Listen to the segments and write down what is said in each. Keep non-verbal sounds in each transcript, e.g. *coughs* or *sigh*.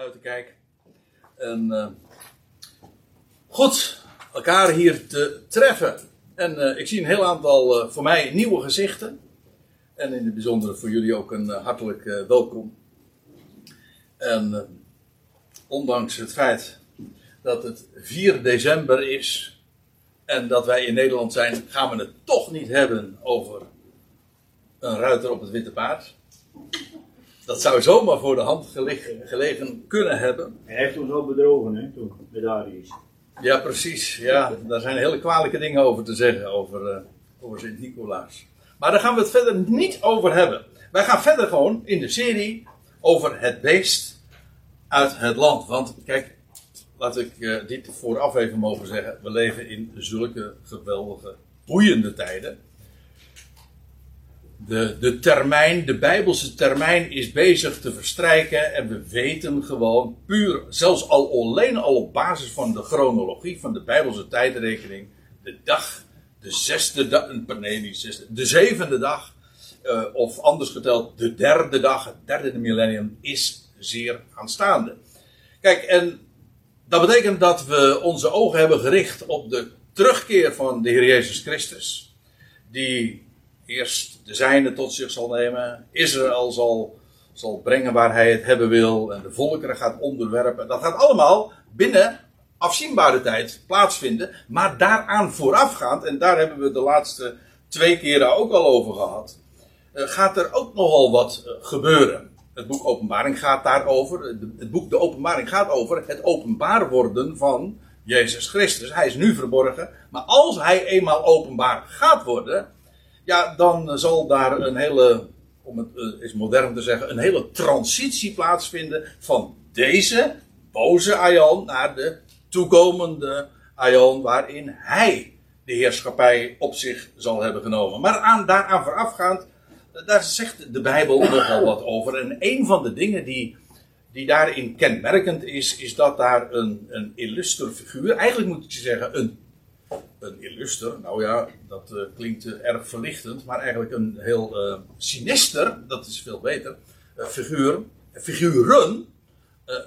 buiten kijk. En uh, goed, elkaar hier te treffen. En uh, ik zie een heel aantal uh, voor mij nieuwe gezichten. En in het bijzonder voor jullie ook een hartelijk welkom. En ondanks het feit dat het 4 december is en dat wij in Nederland zijn, gaan we het toch niet hebben over een ruiter op het witte paard. Dat zou zomaar voor de hand gelegen, gelegen kunnen hebben. Hij heeft ons ook bedrogen, hè, toen, met Darius. Ja, precies. Ja, daar zijn hele kwalijke dingen over te zeggen, over, uh, over Sint-Nicolaas. Maar daar gaan we het verder niet over hebben. Wij gaan verder gewoon in de serie over het beest uit het land. Want kijk, laat ik uh, dit vooraf even mogen zeggen. We leven in zulke geweldige, boeiende tijden de, de termijn, de Bijbelse termijn is bezig te verstrijken. En we weten gewoon puur, zelfs al alleen al op basis van de chronologie van de Bijbelse tijdrekening. De dag, de zesde dag, nee niet de zevende dag. Uh, of anders geteld, de derde dag, het derde millennium, is zeer aanstaande. Kijk, en dat betekent dat we onze ogen hebben gericht op de terugkeer van de Heer Jezus Christus. Die eerst de zijne tot zich zal nemen, Israël zal, zal brengen waar hij het hebben wil en de volkeren gaat onderwerpen. Dat gaat allemaal binnen afzienbare tijd plaatsvinden, maar daaraan voorafgaand, en daar hebben we de laatste twee keren ook al over gehad, eh, gaat er ook nogal wat eh, gebeuren. Het boek Openbaring gaat daarover. Het boek De Openbaring gaat over het openbaar worden van Jezus Christus. Hij is nu verborgen, maar als hij eenmaal openbaar gaat worden, ja, dan zal daar een hele, om het uh, is modern te zeggen, een hele transitie plaatsvinden van deze boze Aion naar de toekomende Aion waarin hij de heerschappij op zich zal hebben genomen. Maar aan, daaraan voorafgaand, eh, daar zegt de Bijbel nogal wat over. En een van de dingen die, die daarin kenmerkend is, is dat daar een, een illuster figuur, eigenlijk moet ik zeggen een een illuster, nou ja, dat uh, klinkt uh, erg verlichtend, maar eigenlijk een heel uh, sinister, dat is veel beter, figuur, figuren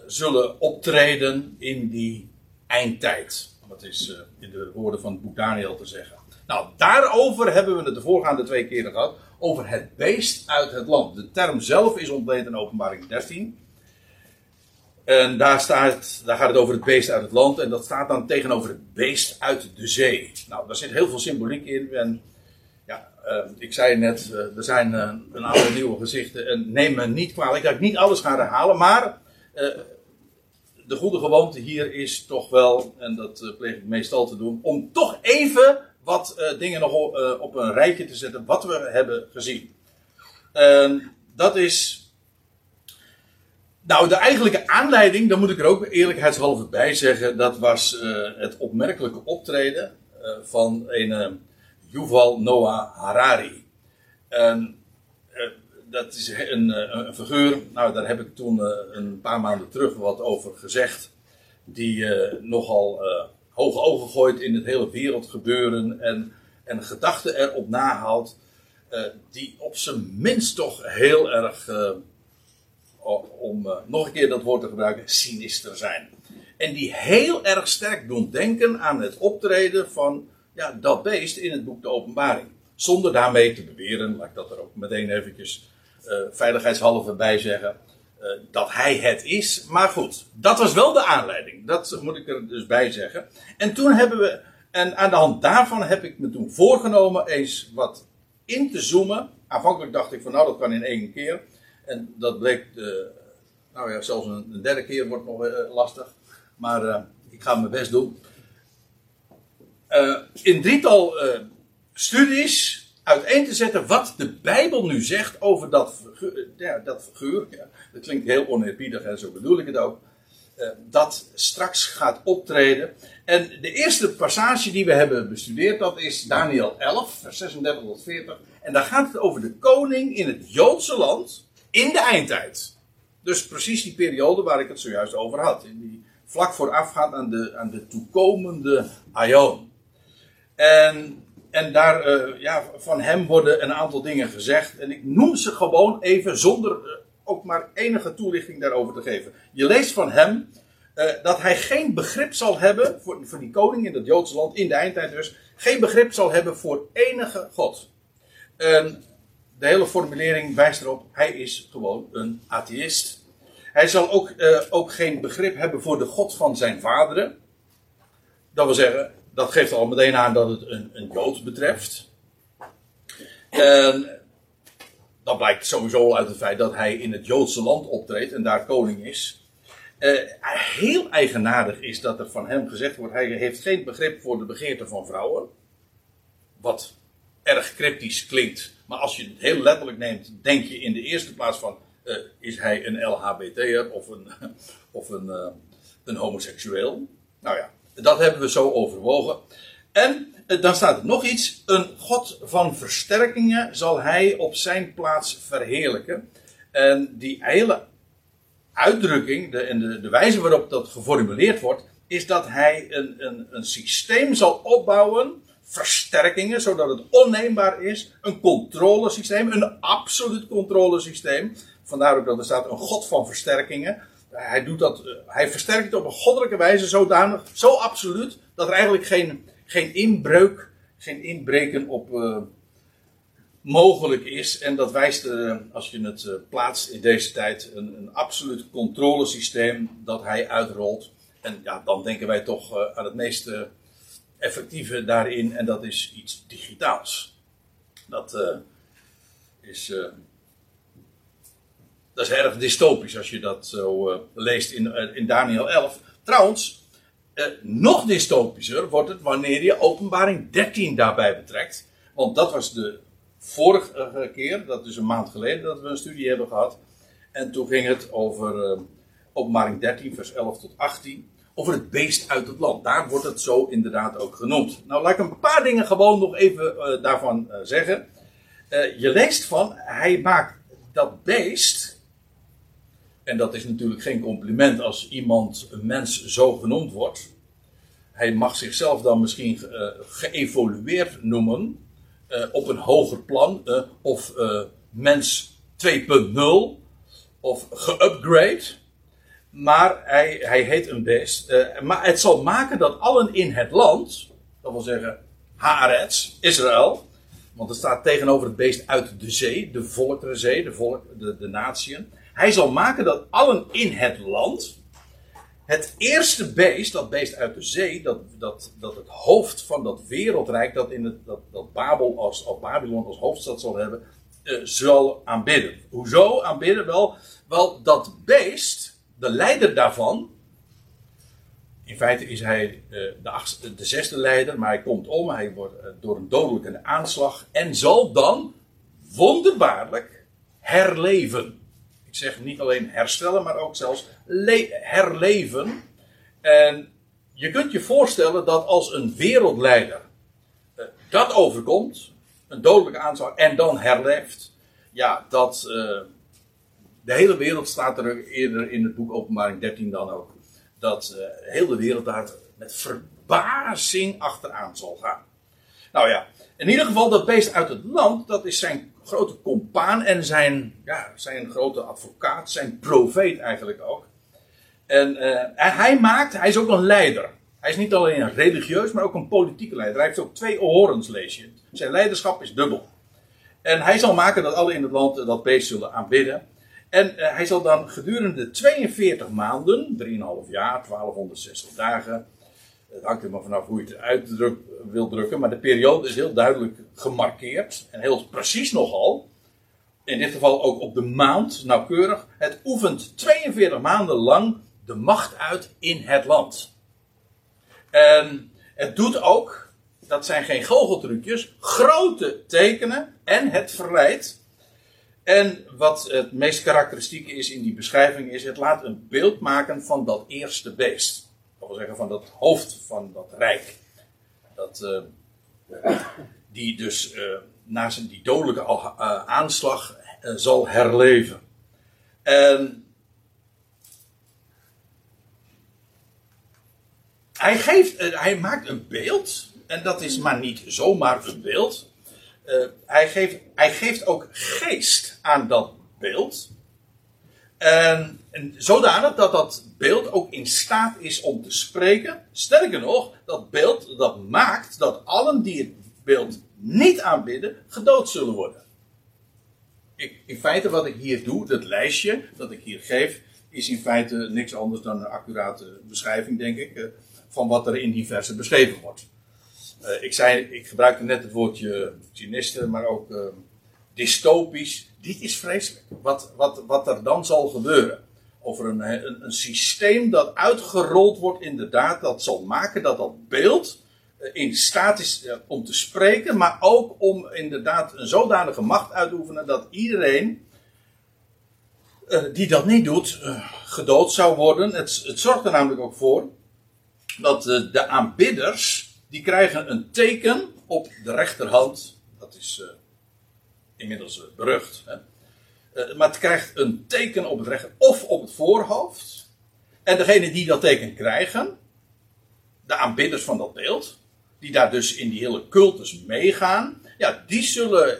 zullen optreden in die eindtijd. Dat is in de woorden van het boek Daniel te zeggen. Nou, daarover hebben we het de voorgaande twee keren gehad, over het beest uit het land. De term zelf is ontleend in openbaring 13. En daar, staat, daar gaat het over het beest uit het land. En dat staat dan tegenover het beest uit de zee. Nou, daar zit heel veel symboliek in. En ja, uh, ik zei net, uh, er zijn uh, een aantal nieuwe gezichten. En neem me niet kwalijk dat ik niet alles ga herhalen. Maar de goede gewoonte hier is toch wel, en dat pleeg ik meestal te doen, om toch even wat dingen nog op een rijtje te zetten. Wat we hebben gezien. dat is nou, de eigenlijke aanleiding, daar moet ik er ook eerlijkheidshalve bij zeggen, dat was uh, het opmerkelijke optreden uh, van een uh, Yuval Noah Harari. Dat is een, een, figuur, nou daar heb ik toen een paar maanden terug wat over gezegd, die nogal hoge ogen gooit in het hele wereldgebeuren en, en gedachten erop nahaalt, die op zijn minst toch heel erg om uh, nog een keer dat woord te gebruiken, sinister zijn. En die heel erg sterk doen denken aan het optreden van ja, dat beest in het boek De Openbaring. Zonder daarmee te beweren, laat ik dat er ook meteen eventjes uh, veiligheidshalve bij zeggen, uh, dat hij het is. Maar goed, dat was wel de aanleiding. Dat moet ik er dus bij zeggen. En toen hebben we, en aan de hand daarvan heb ik me toen voorgenomen eens wat in te zoomen. Aanvankelijk dacht ik van nou dat kan in één keer. En dat bleek, nou ja, zelfs een, derde keer wordt nog uh, lastig. Maar uh, ik ga mijn best doen. in drietal studies uiteen te zetten wat de Bijbel nu zegt over dat figuur. Ja, dat, figuur ja, dat klinkt heel oneerbiedig en zo bedoel ik het ook. dat straks gaat optreden. En de eerste passage die we hebben bestudeerd, dat is Daniel 11, vers 36 tot 40. En daar gaat het over de koning in het Joodse land in de eindtijd. Dus precies die periode waar ik het zojuist over had. In die, vlak voorafgaand aan de, aan de toekomende Aion. En, en daar, uh, ja, van hem worden een aantal dingen gezegd. En ik noem ze gewoon even zonder uh, ook maar enige toelichting daarover te geven. Je leest van hem eh, dat hij geen begrip zal hebben, voor, voor die koning in het Joodse land, in de eindtijd dus, geen begrip zal hebben voor enige God. En de hele formulering wijst erop, hij is gewoon een atheïst. Hij zal ook, eh, ook geen begrip hebben voor de God van zijn vaderen. Dat wil zeggen, dat geeft al meteen aan dat het een, een Jood betreft. En dat blijkt sowieso uit het feit dat hij in het Joodse land optreedt en daar koning is. Uh, heel eigenaardig is dat er van hem gezegd wordt: hij heeft geen begrip voor de begeerte van vrouwen. Wat erg cryptisch klinkt, maar als je het heel letterlijk neemt, denk je in de eerste plaats van: uh, is hij een LHBT'er of een, *laughs* of een, uh, een homoseksueel? Nou ja, dat hebben we zo overwogen. En dan staat er nog iets: een God van versterkingen zal hij op zijn plaats verheerlijken. En die hele uitdrukking de, en de, de, wijze waarop dat geformuleerd wordt, is dat hij een, een, een systeem zal opbouwen, versterkingen, zodat het onneembaar is, een controlesysteem, een absoluut controlesysteem. Vandaar ook dat er staat een God van versterkingen. Hij, doet dat, hij versterkt het op een goddelijke wijze zodanig, zo absoluut, dat er eigenlijk geen, geen inbreuk, geen inbreken op, uh, mogelijk is. En dat wijst, uh, als je het plaatst in deze tijd, een, een absoluut controlesysteem dat hij uitrolt. En ja, dan denken wij toch aan het meest effectieve daarin, en dat is iets digitaals. Dat is. dat is erg dystopisch als je dat zo leest in, in Daniel 11. Trouwens, nog dystopischer wordt het wanneer je openbaring 13 daarbij betrekt. Want dat was de vorige keer, dat is een maand geleden dat we een studie hebben gehad. En toen ging het over openbaring 13, vers 11 tot 18. Over het beest uit het land. Daar wordt het zo inderdaad ook genoemd. Nou, laat ik een paar dingen gewoon nog even uh, daarvan uh, zeggen. je leest van, hij maakt dat beest. En dat is natuurlijk geen compliment als iemand, een mens, zo genoemd wordt. Hij mag zichzelf dan misschien geëvolueerd noemen op een hoger plan, of mens 2.0, of geupgrade. Maar hij, hij heet een beest. maar het zal maken dat allen in het land, dat wil zeggen Haaretz, Israël, want het staat tegenover het beest uit de zee, de volkerenzee, de, volk, de, de natieën. Hij zal maken dat allen in het land, het eerste beest, dat beest uit de zee, dat, dat, dat het hoofd van dat wereldrijk, dat, in het, dat, dat Babel als, of Babylon als hoofdstad zal hebben, uh, zal aanbidden. Hoezo aanbidden? Wel, wel, dat beest, de leider daarvan, in feite is hij de, achtste, de zesde leider, maar hij komt om, hij wordt uh, door een dodelijke aanslag en zal dan wonderbaarlijk herleven. Ik zeg niet alleen herstellen, maar ook zelfs herleven. En je kunt je voorstellen dat als een wereldleider dat overkomt, een dodelijke aanslag, en dan herleeft, ja, dat de hele wereld staat er eerder in het boek Openbaring 13 dan ook, dat uh, heel de wereld daar met verbazing achteraan zal gaan. Nou ja, in ieder geval dat beest uit het land, dat is zijn grote compaan en zijn, ja, zijn grote advocaat, zijn profeet eigenlijk ook. En uh, hij maakt, hij is ook een leider. Hij is niet alleen een religieus, maar ook een politieke leider. Hij heeft ook twee horens. Zijn leiderschap is dubbel. En hij zal maken dat alle in het land dat beest zullen aanbidden. En uh, hij zal dan gedurende 42 maanden, 3,5 jaar, 1260 dagen, het hangt er maar vanaf hoe je het uit wil drukken. Maar de periode is heel duidelijk gemarkeerd. En heel precies nogal. In dit geval ook op de maand, nauwkeurig. Het oefent 42 maanden lang de macht uit in het land. En het doet ook, dat zijn geen goocheltrucjes, grote tekenen en het verleidt. En wat het meest karakteristieke is in die beschrijving is, het laat een beeld maken van dat eerste beest. Dat wil zeggen van dat hoofd van dat rijk. Dat, uh, die dus uh, na zijn die dodelijke uh, aanslag zal herleven. En hij, geeft, hij maakt een beeld. En dat is maar niet zomaar een beeld. Hij, geeft, hij geeft ook geest aan dat beeld. En, en zodanig dat dat beeld ook in staat is om te spreken. Sterker nog, dat beeld dat maakt dat allen die het beeld niet aanbidden, gedood zullen worden. Ik, in feite wat ik hier doe, dat lijstje dat ik hier geef, is in feite niks anders dan een accurate beschrijving, denk ik, eh, van wat er in die versen beschreven wordt. Uh, ik, zei, ik gebruikte net het woordje cyniste, maar ook uh, dystopisch. Dit is vreselijk. Wat, wat, wat er dan zal gebeuren. Over een, een, een, systeem dat uitgerold wordt, inderdaad, dat zal maken dat dat beeld in staat is om te spreken, maar ook om inderdaad een zodanige macht uit te oefenen dat iedereen die dat niet doet, gedood zou worden. Het zorgt er namelijk ook voor dat de aanbidders die krijgen een teken op de rechterhand. Dat is uh, inmiddels uh, berucht. Hè? Uh, maar het krijgt een teken op het rechter of op het voorhoofd. En degene die dat teken krijgen, de aanbidders van dat beeld, die daar dus in die hele cultus meegaan, ja, die zullen,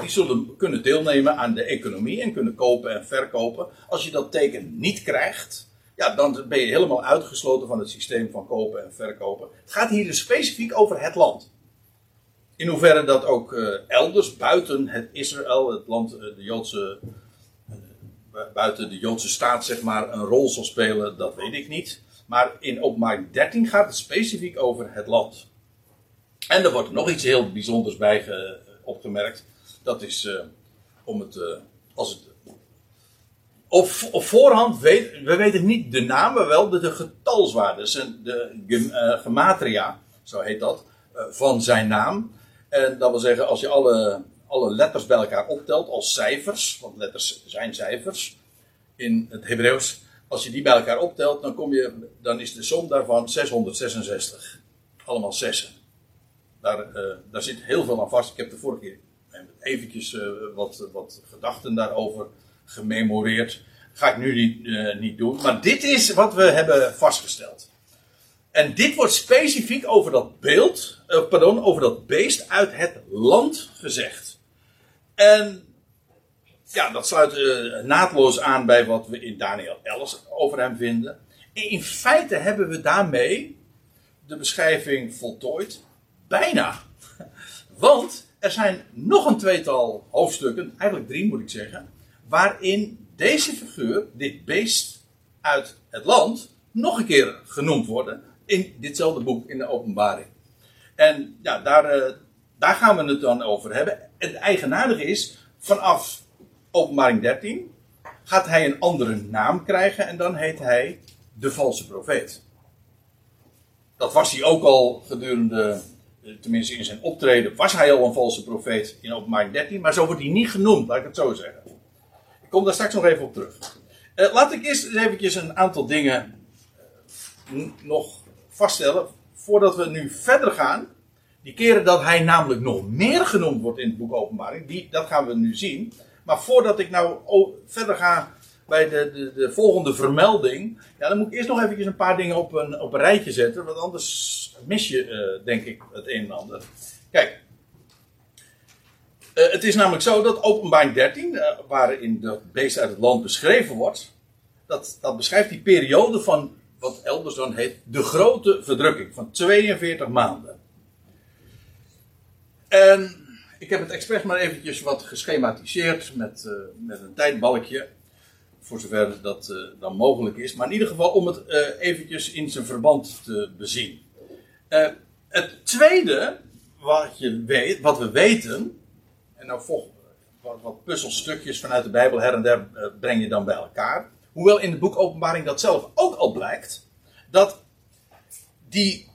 die zullen kunnen deelnemen aan de economie en kunnen kopen en verkopen. Als je dat teken niet krijgt, ja, dan ben je helemaal uitgesloten van het systeem van kopen en verkopen. Het gaat hier dus specifiek over het land. In hoeverre dat ook uh, elders buiten het Israël, het land, uh, de Joodse, uh, buiten de Joodse staat, zeg maar, een rol zal spelen, dat weet ik niet. Maar in openbaar 13 gaat het specifiek over het land. En er wordt nog iets heel bijzonders bij opgemerkt. Dat is om het, als het op, voorhand weet, we weten niet de naam, maar wel de, de getalswaarden, de, de gematria, zo heet dat, van zijn naam. En dat wil zeggen, als je alle, alle letters bij elkaar optelt als cijfers, want letters zijn cijfers in het Hebreeuws, als je die bij elkaar optelt, dan, kom je, dan is de som daarvan 666. Allemaal zessen. Daar, daar zit heel veel aan vast. Ik heb de vorige keer eventjes wat, wat gedachten daarover gememoreerd. Ga ik nu niet, uh, niet doen. Maar dit is wat we hebben vastgesteld. En dit wordt specifiek over dat beeld, uh, pardon, over dat beest uit het land gezegd. En ja, dat sluit uh, naadloos aan bij wat we in Daniel 11 over hem vinden. In feite hebben we daarmee de beschrijving voltooid. Bijna. *laughs* Want er zijn nog een tweetal hoofdstukken, eigenlijk drie moet ik zeggen, waarin deze figuur, dit beest uit het land, nog een keer genoemd worden in ditzelfde boek, in de openbaring. En ja, daar, uh, daar gaan we het dan over hebben. Het eigenaardige is, vanaf openbaring 13 gaat hij een andere naam krijgen en dan heet hij de valse profeet. Dat was hij ook al gedurende, eh, tenminste in zijn optreden, was hij al een valse profeet in openbaring 13, maar zo wordt hij niet genoemd, laat ik het zo zeggen kom daar straks nog even op terug. Uh, laat ik eerst eventjes een aantal dingen uh, nog vaststellen. Voordat we nu verder gaan. Die keren dat hij namelijk nog meer genoemd wordt in het boek Openbaring. Die, dat gaan we nu zien. Maar voordat ik nou verder ga bij de, de, de, volgende vermelding. Ja, dan moet ik eerst nog eventjes een paar dingen op een, op een rijtje zetten. Want anders mis je, uh, denk ik, het een en ander. Kijk, uh, het is namelijk zo dat openbaring 13, uh, waarin de beest uit het land beschreven wordt, dat, dat beschrijft die periode van wat elders dan heet de grote verdrukking van 42 maanden. En ik heb het expres maar eventjes wat geschematiseerd met, uh, met een tijdbalkje, voor zover dat dan mogelijk is, maar in ieder geval om het eventjes in zijn verband te bezien. het tweede wat, je weet, wat we weten, en nou volg, wat, wat puzzelstukjes vanuit de Bijbel her en der uh, breng je dan bij elkaar. Hoewel in het boek Openbaring dat zelf ook al blijkt. Dat die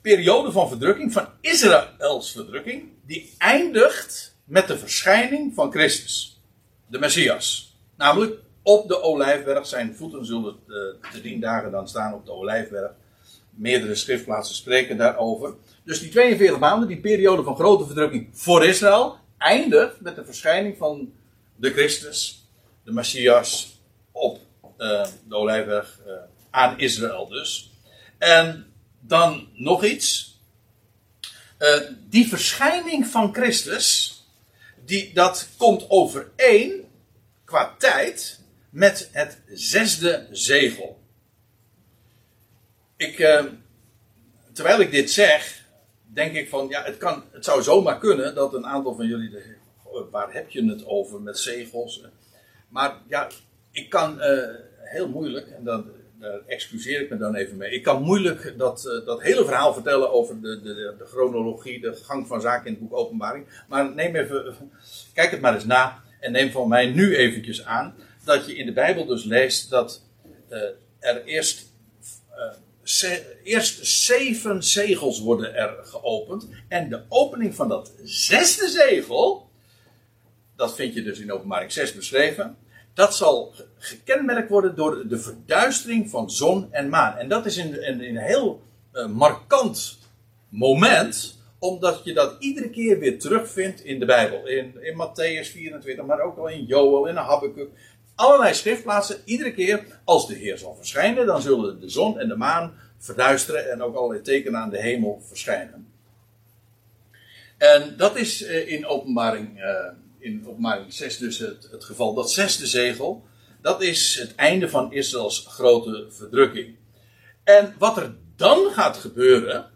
periode van verdrukking, van Israëls verdrukking, die eindigt met de verschijning van Christus. De Messias. Namelijk op de Olijfberg. Zijn voeten zullen uh, te tien dagen dan staan op de Olijfberg. Meerdere schriftplaatsen spreken daarover. Dus die 42 maanden, die periode van grote verdrukking voor Israël, eindigt met de verschijning van de Christus, de Messias, op uh, de Olijfberg uh, aan Israël dus. En dan nog iets. Uh, die verschijning van Christus, die, dat komt overeen qua tijd met het zesde zegel. Ik, eh, terwijl ik dit zeg, denk ik van, ja, het, kan, het zou zomaar kunnen dat een aantal van jullie, denken, "Goh, waar heb je het over met zegels? Maar ja, ik kan eh, heel moeilijk, en dan, daar excuseer ik me dan even mee, ik kan moeilijk dat, eh, dat hele verhaal vertellen over de, de, de, de chronologie, de gang van zaken in het boek Openbaring. Maar neem even, kijk het maar eens na en neem van mij nu eventjes aan dat je in de Bijbel dus leest dat eh, er eerst eerst zeven zegels worden er geopend. En de opening van dat zesde zegel, dat vind je dus in openbaring 6 beschreven. Dat zal ge- gekenmerkt worden door de verduistering van zon en maan. En dat is een, een, een heel eh, markant moment, omdat je dat iedere keer weer terugvindt in de Bijbel. In, in Matthäus 24, maar ook al in Joel, in Habakkuk. Allerlei schriftplaatsen, iedere keer als de Heer zal verschijnen, dan zullen de zon en de maan verduisteren en ook allerlei tekenen aan de hemel verschijnen. En dat is eh, in openbaring, eh, in openbaring 6 dus het, het geval. Dat zesde zegel, dat is het einde van Israëls grote verdrukking. En wat er dan gaat gebeuren,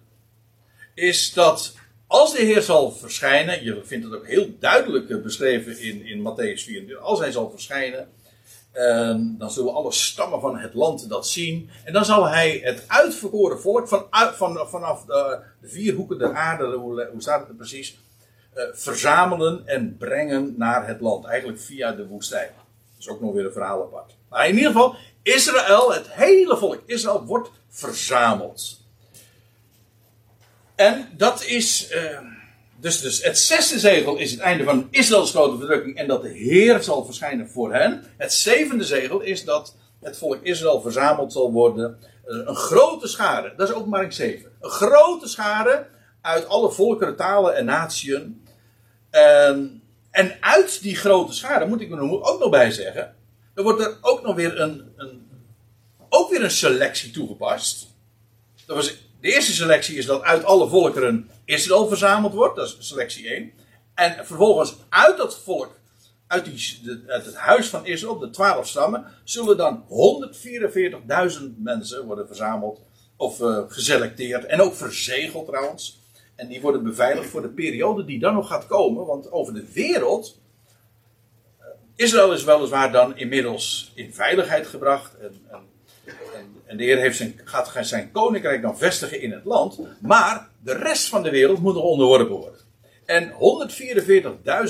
is dat als de Heer zal verschijnen, je vindt het ook heel duidelijk eh, beschreven in, in Matthäus 24, als hij zal verschijnen, eh, dan zullen alle stammen van het land dat zien. En dan zal hij het uitverkoren volk van, van, vanaf de, vier hoeken der aarde, hoe, hoe staat het er precies, eh, verzamelen en brengen naar het land. Eigenlijk via de woestijn. Dat is ook nog weer een verhaal apart. Maar in ieder geval, Israël, het hele volk Israël, wordt verzameld. En dat is. eh, dus, dus het zesde zegel is het einde van Israëls grote verdrukking en dat de Heer zal verschijnen voor hen. Het zevende zegel is dat het volk Israël verzameld zal worden. Eh, een grote schare, dat is openbaring 7. Een grote schare uit alle volkeren, talen en natieën. En, en uit die grote schare, moet ik er ook nog bij zeggen, er wordt er ook nog weer een, een, ook weer een selectie toegepast. Dat was, de eerste selectie is dat uit alle volkeren Israël verzameld wordt. Dat is selectie 1. En vervolgens uit dat volk, uit, die, het huis van Israël, de twaalf stammen, zullen dan 144.000 mensen worden verzameld of eh, geselecteerd. En ook verzegeld trouwens. En die worden beveiligd voor de periode die dan nog gaat komen. Want over de wereld. eh, Israël is weliswaar dan inmiddels in veiligheid gebracht. En en, de Heer heeft zijn, gaat zijn koninkrijk dan vestigen in het land. Maar de rest van de wereld moet nog onderworpen worden. En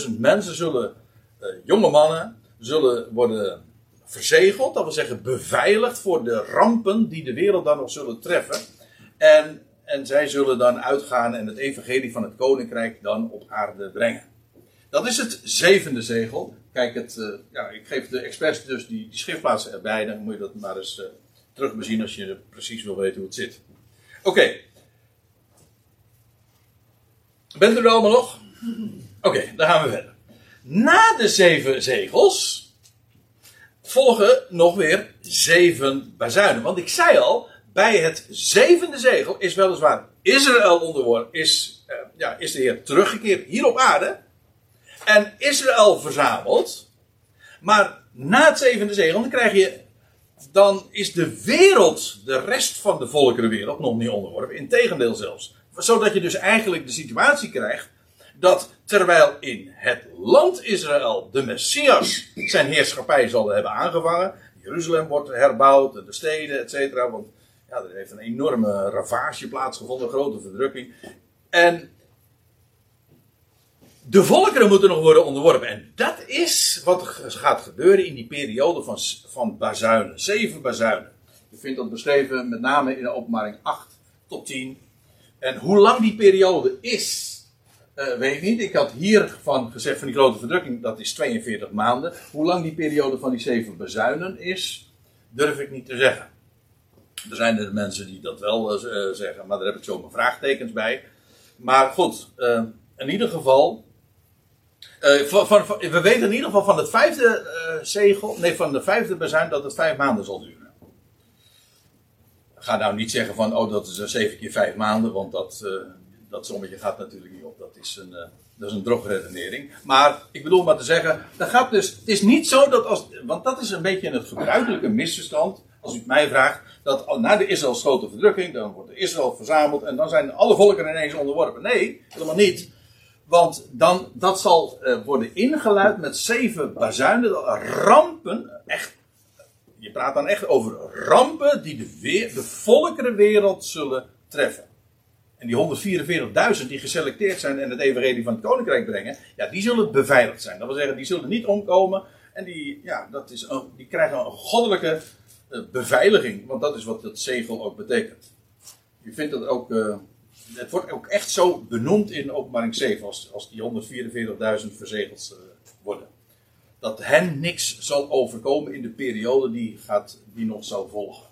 144.000 mensen zullen, eh, jonge mannen, zullen worden verzegeld. Dat wil zeggen beveiligd voor de rampen die de wereld dan nog zullen treffen. En, en zij zullen dan uitgaan en het evangelie van het koninkrijk dan op aarde brengen. Dat is het zevende zegel. Kijk, het, eh, ja, ik geef de experts dus die, die schriftplaatsen erbij. Dan moet je dat maar eens eh terugbezien als je precies wil weten hoe het zit. Oké. Bent u er allemaal nog? *laughs* Oké, dan gaan we verder. Na de zeven zegels volgen nog weer zeven bazuinen. Want ik zei al, bij het zevende zegel is weliswaar Israël onderworpen, is, eh, ja, is de Heer teruggekeerd hier op aarde. En Israël verzameld. Maar na het zevende zegel, dan krijg je. Dan is de wereld, de rest van de volkerenwereld, nog niet onderworpen. Integendeel zelfs. Zodat je dus eigenlijk de situatie krijgt. Dat terwijl in het land Israël de Messias zijn heerschappij zal hebben aangevangen. Jeruzalem wordt herbouwd, de steden, et cetera. Want ja, er heeft een enorme ravage plaatsgevonden, grote verdrukking. En de volkeren moeten nog worden onderworpen. En dat is wat gaat gebeuren in die periode van, van bazuinen. Zeven bazuinen. Je vindt dat beschreven met name in de openbaring 8 tot 10. En hoe lang die periode is, eh, weet ik niet. Ik had hiervan gezegd van die grote verdrukking, dat is 42 maanden. Hoe lang die periode van die zeven bazuinen is, durf ik niet te zeggen. Er zijn er mensen die dat wel eh, zeggen, maar daar heb ik zo mijn vraagtekens bij. Maar goed, eh, in ieder geval. Eh, van, van- we weten in ieder geval van het vijfde eh, zegel, nee, van de vijfde bazuin dat het vijf maanden zal duren. Ga nou niet zeggen van, oh, dat is een zeven keer vijf maanden, want dat, eh, dat sommetje gaat natuurlijk niet op. Dat is een, uh, dat is een drogredenering. Maar ik bedoel maar te zeggen, dat gaat dus, het is niet zo dat als, want dat is een beetje een gebruikelijke misverstand, als u het mij vraagt, dat na de Israëls grote verdrukking, dan wordt Israël verzameld en dan zijn alle volkeren ineens onderworpen. Nee, helemaal niet. Want dan, dat zal uh, worden ingeluid met zeven bazuinen, rampen, echt, je praat dan echt over rampen die de, de volkerenwereld zullen treffen. En die 144.000 die geselecteerd zijn en het evangelie van het koninkrijk brengen, ja, die zullen beveiligd zijn. Dat wil zeggen, die zullen niet omkomen. En die, ja, dat is die krijgen een goddelijke uh, beveiliging. Want dat is wat het zegel ook betekent. Je vindt dat ook. Het wordt ook echt zo benoemd in openbaring 7 als, als die 144.000 verzegeld uh, worden. Dat hen niks zal overkomen in de periode die, gaat, die nog zal volgen.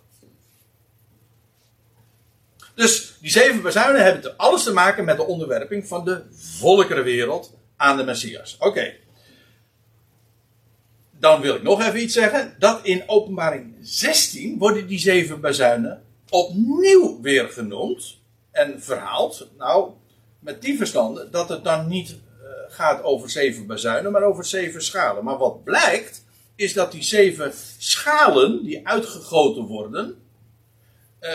Dus die zeven bazuinen hebben alles te maken met de onderwerping van de volkerenwereld aan de Messias. Oké. Dan wil ik nog even iets zeggen. Dat in openbaring 16 worden die zeven bazuinen opnieuw weer genoemd en verhaald. Nou, met die verstanden dat het dan niet uh, gaat over zeven bazuinen, maar over zeven schalen. Maar wat blijkt, is dat die zeven schalen die uitgegoten worden,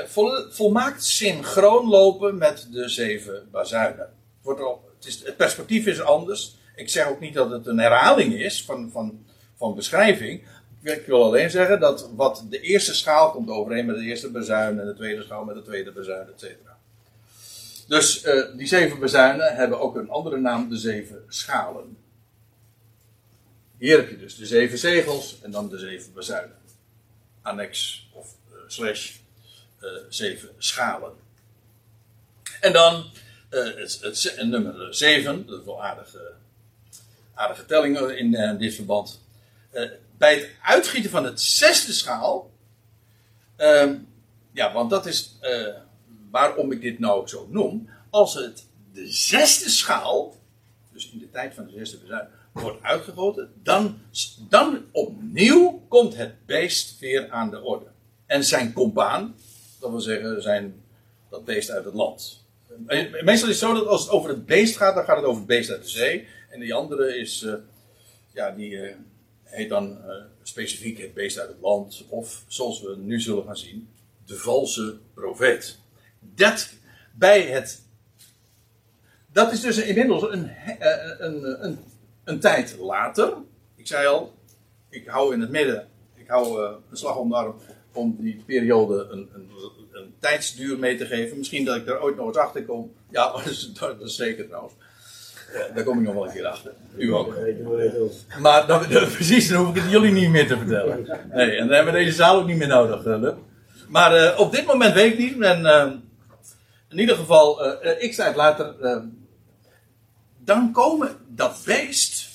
vol, volmaakt synchroon lopen met de zeven bazuinen. Wordt al, het, is, het, perspectief is anders. Ik zeg ook niet dat het een herhaling is van, van, van beschrijving. Ik wil alleen zeggen dat wat de eerste schaal komt overeen met de eerste bazuin en de tweede schaal met de tweede bazuin, et cetera. Dus uh, die zeven bazuinen hebben ook een andere naam, de zeven schalen. Hier heb je dus de zeven zegels en dan de zeven bazuinen. Annex of uh, slash uh, zeven schalen. En dan het, het, nummer 7, dat is wel aardige, aardige telling in dit verband. bij het uitgieten van het zesde schaal. Ehm, ja, want dat is waarom ik dit nou zo noem. Als het de zesde schaal, dus in de tijd van de zesde bezuin, wordt uitgegoten, dan, dan opnieuw komt het beest weer aan de orde. En zijn compaan, dat wil zeggen zijn, dat beest uit het land. Meestal is het zo dat als het over het beest gaat, dan gaat het over het beest uit de zee. En die andere is, uh, ja, die uh, heet dan uh, specifiek het beest uit het land. Of zoals we nu zullen gaan zien, de valse profeet dat bij het. Dat is dus inmiddels een, een, een, een, tijd later. Ik zei al, ik hou in het midden, ik hou een slag om de arm om die periode een, een, een, tijdsduur mee te geven. Misschien dat ik er ooit nog eens achter kom. Ja, *laughs* dat is, zeker trouwens. daar kom ik nog wel een keer achter. U ook. Maar *laughs* precies, dan hoef ik het jullie niet meer te vertellen. Nee, en dan hebben we deze zaal ook niet meer nodig, Maar op dit moment weet ik niet. En, in ieder geval, uh, ik zei het later. Uh, dan komen dat beest,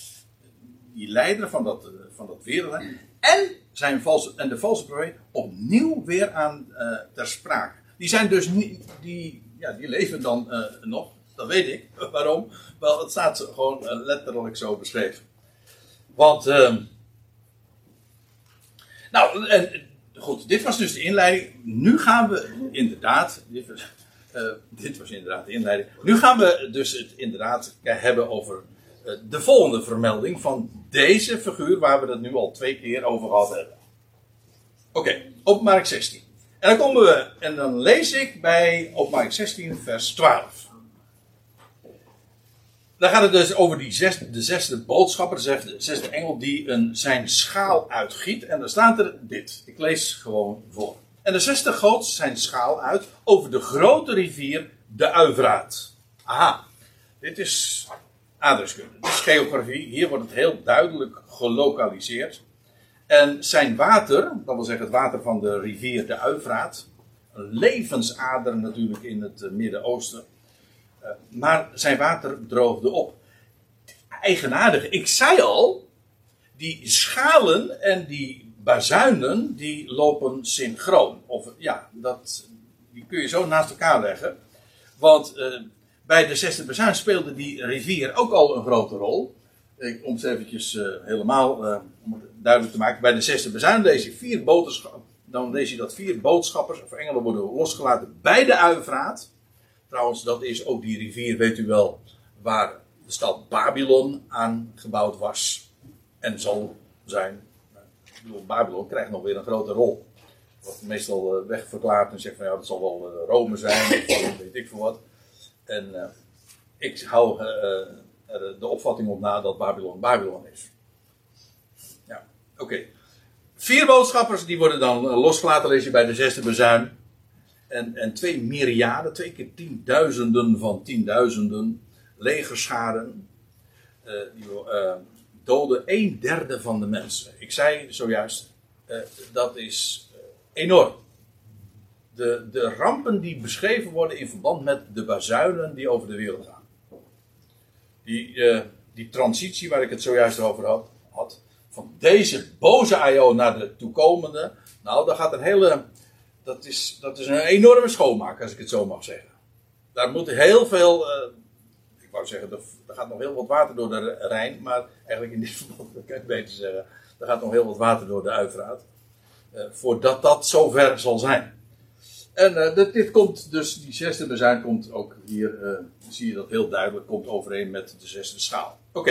die leider van dat, uh, van dat wereld, en, zijn valse, en de valse profeet opnieuw weer aan ter sprake. Die zijn dus niet, die, ja, die leven dan nog, dat weet ik. *laughs* Waarom? Wel, het staat gewoon letterlijk zo beschreven. Want, ehm, nou, goed, dit was dus de inleiding. Nu gaan we inderdaad, uh, dit was inderdaad de inleiding. Nu gaan we dus het inderdaad hebben over uh, de volgende vermelding van deze figuur waar we het nu al twee keer over gehad hebben. Oké, okay, openbaring 16. En dan komen we, en dan lees ik bij openbaring 16 vers 12. Dan gaat het dus over die zesde, de zesde boodschapper, de zesde, de zesde engel, die een, zijn schaal uitgiet. En dan staat er dit. Ik lees gewoon voor. En de zesde goot zijn schaal uit over de grote rivier de Uivraat. Aha, dit is aardrijkskunde, dit is geografie. Hier wordt het heel duidelijk gelokaliseerd. En zijn water, dat wil zeggen het water van de rivier de Uivraat, een levensader natuurlijk in het eh, Midden-Oosten. Eh, maar zijn water droogde op. Eigenaardig, ik zei al, die schalen en die bazuinen die lopen synchroon. Of ja, dat, die kun je zo naast elkaar leggen. Want uh, bij de zesde bazuin speelde die rivier ook al een grote rol. Ik, om het eventjes uh, helemaal het duidelijk te maken. Bij de zesde bazuin lees vier. Dan lees dat vier boodschappers of engelen worden losgelaten bij de Uivraat. Trouwens, dat is ook die rivier, weet u wel, waar de stad Babylon aan gebouwd was. En zal zijn. Bedoel, Babylon krijgt nog weer een grote rol. Wordt meestal eh, wegverklaard en zegt van ja, dat zal wel eh, Rome zijn of *laughs* weet ik veel wat. En uh, ik hou er de opvatting op na dat Babylon Babylon is. Ja, oké. Vier boodschappers die worden dan losgelaten, lees je bij de zesde bezuin. En, en twee myriaden, twee keer tienduizenden van tienduizenden legerscharen. Uh, die doden een derde van de mensen. Ik zei zojuist, uh, dat is enorm. De, de rampen die beschreven worden in verband met de bazuinen die over de wereld gaan. Die, die transitie waar ik het zojuist over had, van deze boze IO naar de toekomende. Nou, daar gaat een hele. Dat is, dat is een enorme schoonmaak, als ik het zo mag zeggen. Daar moet heel veel. Ik wou zeggen, er, er, gaat nog heel wat water door de Rijn. Maar eigenlijk in dit *laughs* verband kan ik beter zeggen. Er gaat nog heel wat water door de Uivraat. Uh, voordat dat zover zal zijn. En uh, dit, komt dus, die zesde bezuin komt ook hier, zie je dat heel duidelijk, komt overeen met de zesde schaal. Oké.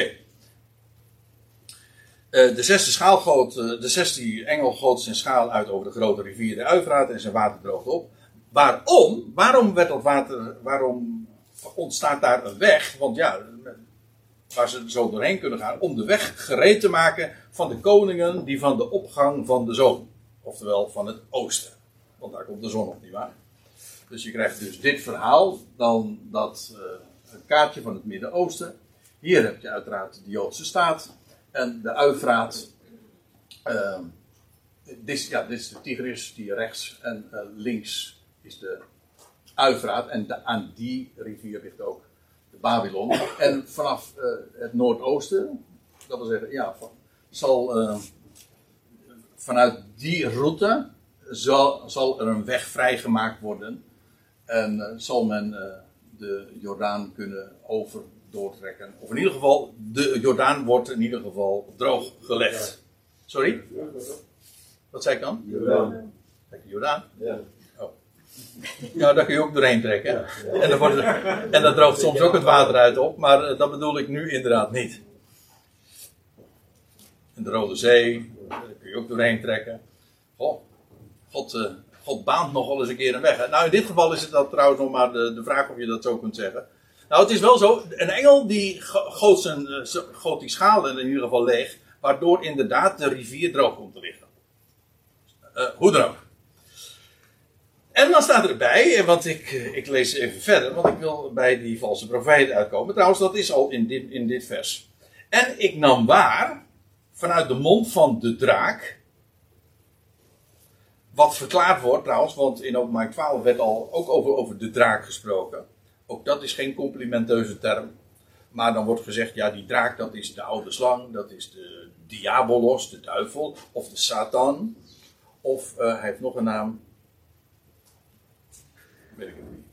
Uh, de zesde schaal goot, uh, de zesde engel goot zijn schaal uit over de grote rivier de Uivraat en zijn water droogt op. Waarom? Waarom werd dat water, waarom ontstaat daar een weg? Want ja, waar ze zo doorheen kunnen gaan, om de weg gereed te maken van de koningen die van de opgang van de zon. Oftewel van het oosten. Want daar komt de zon op, nietwaar? Dus je krijgt dus dit verhaal, dan dat een kaartje van het Midden-Oosten. Hier heb je uiteraard de Joodse staat. En de Uifraat. Uh, dit, ja, dit is de Tigris, die rechts. En uh, links is de Uifraat. En de, aan die rivier ligt ook de Babylon. En vanaf uh, het noordoosten, dat wil zeggen, ja, van, zal uh, vanuit die route zal, zal er een weg vrijgemaakt worden. En zal men de Jordaan kunnen over doortrekken. Of in ieder geval, de Jordaan wordt in ieder geval droog gelegd. Sorry? Wat zei ik dan? Jordaan. Jordaan? Ja. Ja, daar kun je ook doorheen trekken. En, dan wordt het, en dat droogt soms ook het water uit op, maar dat bedoel ik nu inderdaad niet. De Rode Zee, daar kun je ook doorheen trekken. Oh, God, uh, God baant nog wel eens een keer een weg. Hè? Nou, in dit geval is het dat trouwens nog maar de, de vraag of je dat zo kunt zeggen. Nou, het is wel zo, een engel die goot, zijn, goot die schaal in ieder geval leeg, waardoor inderdaad de rivier droog komt te liggen. Uh, hoe dan ook. En dan staat erbij, want ik, ik lees even verder, want ik wil bij die valse profeet uitkomen. Trouwens, dat is al in dit, in dit vers. En ik nam waar, vanuit de mond van de draak, wat verklaard wordt trouwens, want in openbaar 12 werd al ook over, over de draak gesproken. Ook dat is geen complimenteuze term. Maar dan wordt gezegd, ja, die draak dat is de oude slang, dat is de diabolos, de duivel, of de Satan. Of uh, hij heeft nog een naam. Weet ik niet.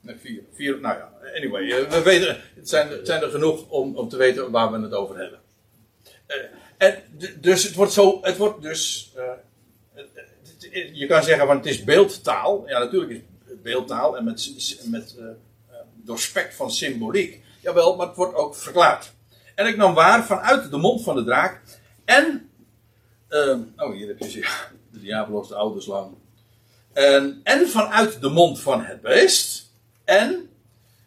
Nee, vier. vier. Nou ja, anyway, uh, we weten, het zijn, het zijn er genoeg om, om te weten waar we het over hebben. Uh, en dus het wordt zo, het wordt dus, je kan zeggen van het is beeldtaal. Ja, natuurlijk is beeldtaal en met, met uh, doorspekt van symboliek. Jawel, maar het wordt ook verklaard. En ik nam waar vanuit de mond van de draak. En. Oh, hier heb je ze. *laughs* De diabolos, de oude slang. En, en vanuit de mond van het beest. En.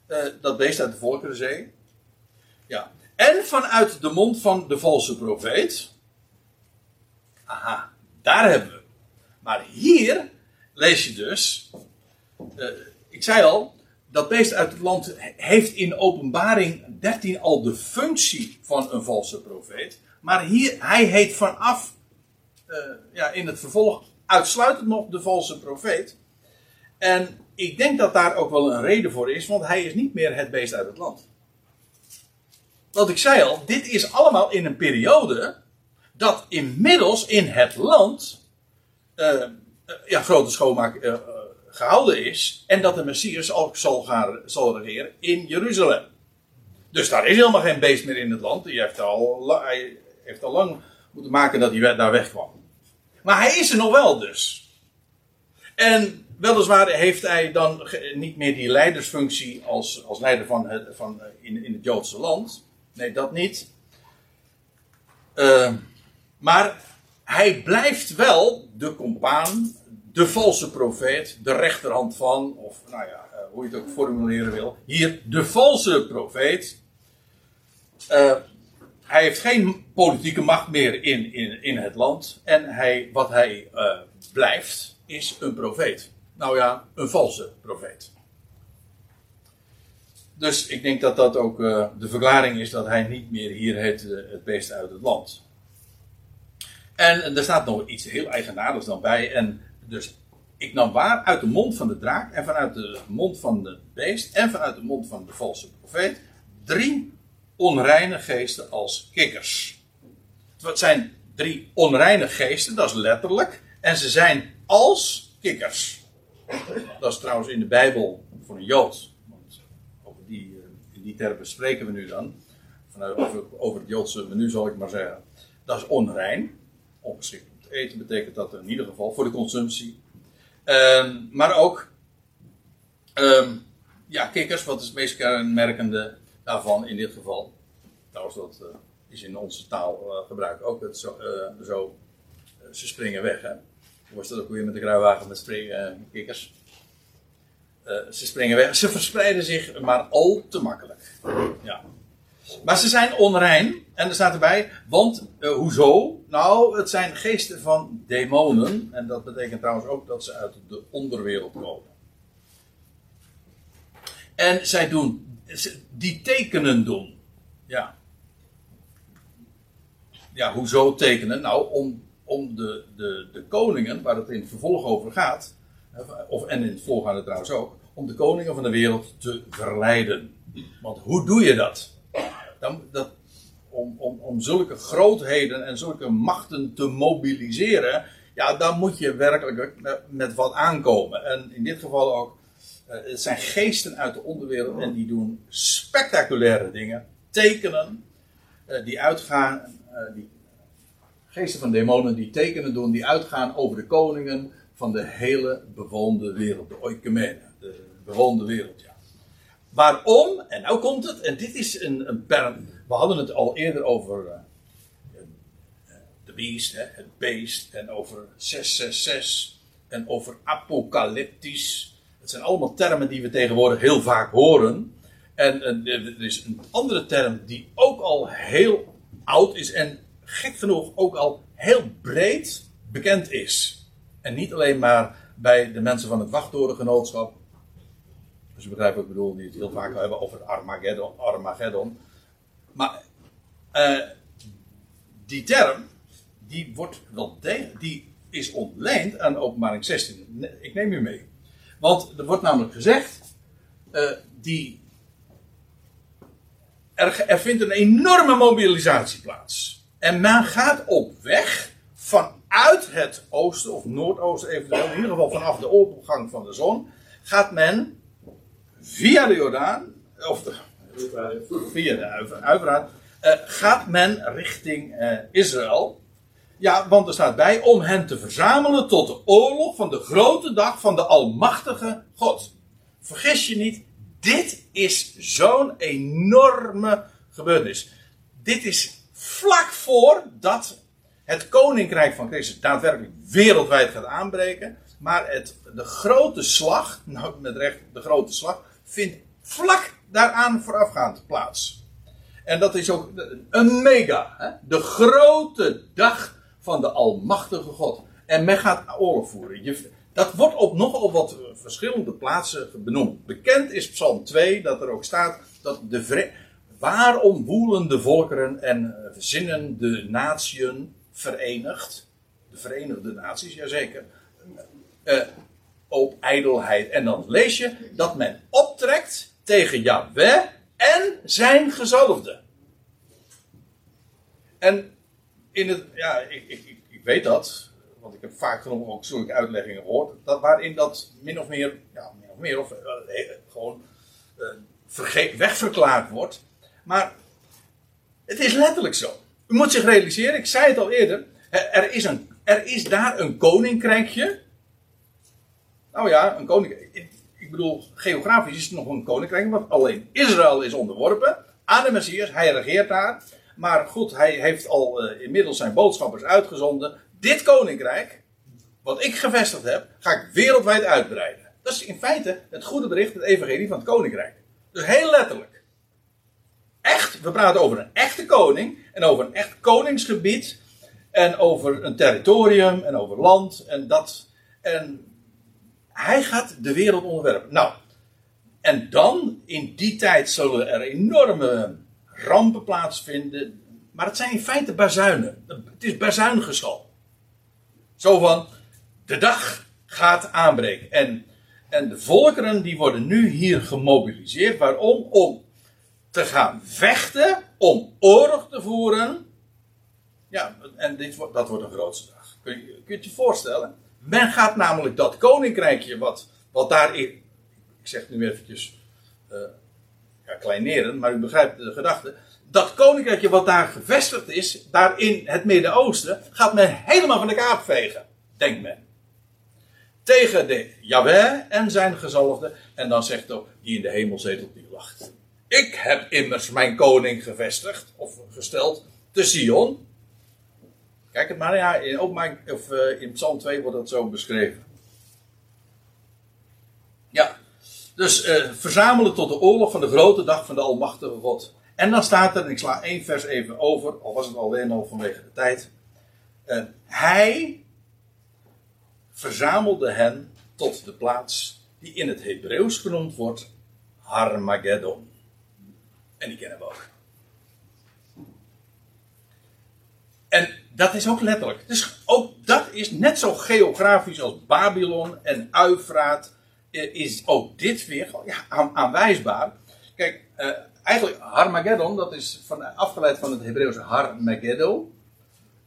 Uh, dat beest uit de Volkerenzee. Ja. En vanuit de mond van de valse profeet. Aha, daar hebben we. Maar hier lees je dus uh, ik zei al, dat beest uit het land heeft in openbaring 13 al de functie van een valse profeet. Maar hier, hij heet vanaf, uh, ja, in het vervolg uitsluitend nog de valse profeet. En ik denk dat daar ook wel een reden voor is, want hij is niet meer het beest uit het land. Want ik zei al, dit is allemaal in een periode dat inmiddels in het land uh, ja, grote schoonmaak gehouden is. En dat de Messias ook zal, gaan, zal regeren in Jeruzalem. Dus daar is helemaal geen beest meer in het land. Die al, hij heeft al lang moeten maken dat hij daar wegkwam. Maar hij is er nog wel dus. En weliswaar heeft hij dan niet meer die leidersfunctie als, als leider van van, eh, in, in het Joodse land. Nee, dat niet. Eh, maar hij blijft wel de compaan, de valse profeet, de rechterhand van, of nou ja, eh, hoe je het ook formuleren wil. Hier de valse profeet. Eh, hij heeft geen politieke macht meer in, in, in het land. En hij, wat hij eh, blijft, is een profeet. Nou ja, een valse profeet. Dus ik denk dat dat ook eh, de verklaring is dat hij niet meer hier heet eh, het beest uit het land. En, er staat nog iets heel eigenaardigs dan bij. En dus ik nam waar uit de mond van de draak en vanuit de mond van het beest en vanuit de mond van de valse profeet drie onreine geesten als kikkers. Het zijn drie onreine geesten, dat is letterlijk. En ze zijn als kikkers. Dat is trouwens in de Bijbel voor een Jood. Want over die, eh, in die termen spreken we nu dan. Vanuit, over, over het Joodse menu zal ik maar zeggen. Dat is onrein. Ongeschikt om te eten betekent dat in ieder geval voor de consumptie. Ehm, maar ook ehm, ja, kikkers, wat is het meest kenmerkende daarvan in dit geval. Trouwens, dat eh, is in onze taalgebruik ook het zo. eh, zo eh, ze springen weg. Hoe was dat ook weer met de kruiwagen met springen, eh, kikkers? Eh, ze springen weg. Ze verspreiden zich maar al te makkelijk. Ja. Maar ze zijn onrein. En er staat erbij, want eh, hoezo? Nou, het zijn geesten van demonen. En dat betekent trouwens ook dat ze uit de onderwereld komen. En zij doen, die tekenen doen. Ja. Ja, hoezo tekenen? Nou, om, om de, de, de koningen, waar het in het vervolg over gaat, of, en in het voorgaande trouwens ook, om de koningen van de wereld te verleiden. Want hoe doe je dat? Dan, dat om, om, om zulke grootheden en zulke machten te mobiliseren, ja, dan moet je werkelijk met, wat aankomen. En in dit geval ook, het zijn geesten uit de onderwereld en die doen spectaculaire dingen, tekenen, eh, die uitgaan, eh, die geesten van demonen die tekenen doen, die uitgaan over de koningen van de hele bewoonde wereld, de oikumene, de bewoonde wereld, ja. Waarom? En nou komt het, en dit is een, een perm. We hadden het al eerder over eh, eh, de beest, het beest, en over 666, en over apocalyptisch. Zijn allemaal termen die we tegenwoordig heel vaak horen. En eh, er is een andere term die ook al heel oud is en gek genoeg ook al heel breed bekend is. En niet alleen maar bij de mensen van het wachttorengenootschap. Dus je begrijpt wat ik bedoel, die het heel vaak hebben over Armageddon. Armageddon. Maar eh, die term, die wordt wel die is ontleend aan openbaring 16. Ne- Ik neem u mee. Want er wordt namelijk gezegd, eh, die, er, er vindt een enorme mobilisatie plaats. En men gaat op weg vanuit het oosten, of noordoosten eventueel, in ieder geval vanaf de opgang van de zon, gaat men via de Jordaan, of de, via de Uiver- Uiveraat, eh, gaat men richting eh, Israël. Ja, want er staat bij om hen te verzamelen tot de oorlog van de grote dag van de Almachtige God. Vergis je niet, dit is zo'n enorme gebeurtenis. Dit is vlak voordat het koninkrijk van Christus daadwerkelijk wereldwijd gaat aanbreken. Maar het, de grote slag, nou met recht de grote slag, vindt vlak daaraan voorafgaand plaats. En dat is ook een mega, hè? de grote dag van de Almachtige God. En men gaat oorlog voeren. Je, dat wordt op nogal wat verschillende plaatsen benoemd. Bekend is Psalm 2 dat er ook staat dat de waarom woelen de volkeren en eh, verzinnen de natieën verenigd. De Verenigde Naties, jazeker. eh, op ijdelheid. En dan lees je dat men optrekt tegen Yahweh en zijn gezalfde. En in het, ja, ik, ik, ik, ik weet dat, want ik heb vaak genoeg ook zulke uitleggingen gehoord, dat waarin dat min of meer, ja, min of meer, of eh, gewoon eh, wegverklaard wordt. Maar het is letterlijk zo. U moet zich realiseren, ik zei het al eerder, er is, een, er is daar een koninkrijkje Nou ja, een koninkrijk. Ik bedoel, geografisch is het nog een koninkrijk, want alleen Israël is onderworpen aan de Messias. Hij regeert daar. Maar goed, hij heeft al uh, inmiddels zijn boodschappers uitgezonden. Dit koninkrijk, wat ik gevestigd heb, ga ik wereldwijd uitbreiden. Dat is in feite het goede bericht, het evangelie van het koninkrijk. Dus heel letterlijk. Echt, we praten over een echte koning en over een echt koningsgebied en over een territorium en over land en dat. En hij gaat de wereld onderwerpen. Nou, en dan, in die tijd zullen er enorme rampen plaatsvinden. Maar het zijn in feite bazuinen. Het is bazuingeschal. Zo van, de dag gaat aanbreken. En, en de volkeren die worden nu hier gemobiliseerd. Waarom? Om te gaan vechten, om oorlog te voeren. Ja, en dit, dat wordt een grootste dag. Kun je, kun je je voorstellen? Men gaat namelijk dat koninkrijkje wat, wat daarin, ik zeg nu eventjes uh, ja, kleineren, maar u begrijpt de gedachte. Dat koninkrijkje wat daar gevestigd is, daar in het Midden-Oosten, gaat men helemaal van de kaap vegen, denkt men. Tegen de Yahweh en zijn gezalfde. En dan zegt ook, die in de hemel zetelt, die lacht. Ik heb immers mijn koning gevestigd, of gesteld, te Sion. Kijk het maar, ja, in, openbaar, of, uh, in Psalm 2 wordt dat zo beschreven. Ja, dus uh, verzamelen tot de oorlog van de grote dag van de Almachtige God. En dan staat er, en ik sla één vers even over, al was het alleen al vanwege de tijd. Uh, hij verzamelde hen tot de plaats die in het Hebreeuws genoemd wordt Harmageddon. En die kennen we ook. En dat is ook letterlijk. Dus ook dat is net zo geografisch als Babylon en Uifraat. Eh, is ook dit weer ja, aanwijsbaar. Kijk, uh, eigenlijk Harmageddon, dat is van, afgeleid van het Hebreeuwse Har Megiddo.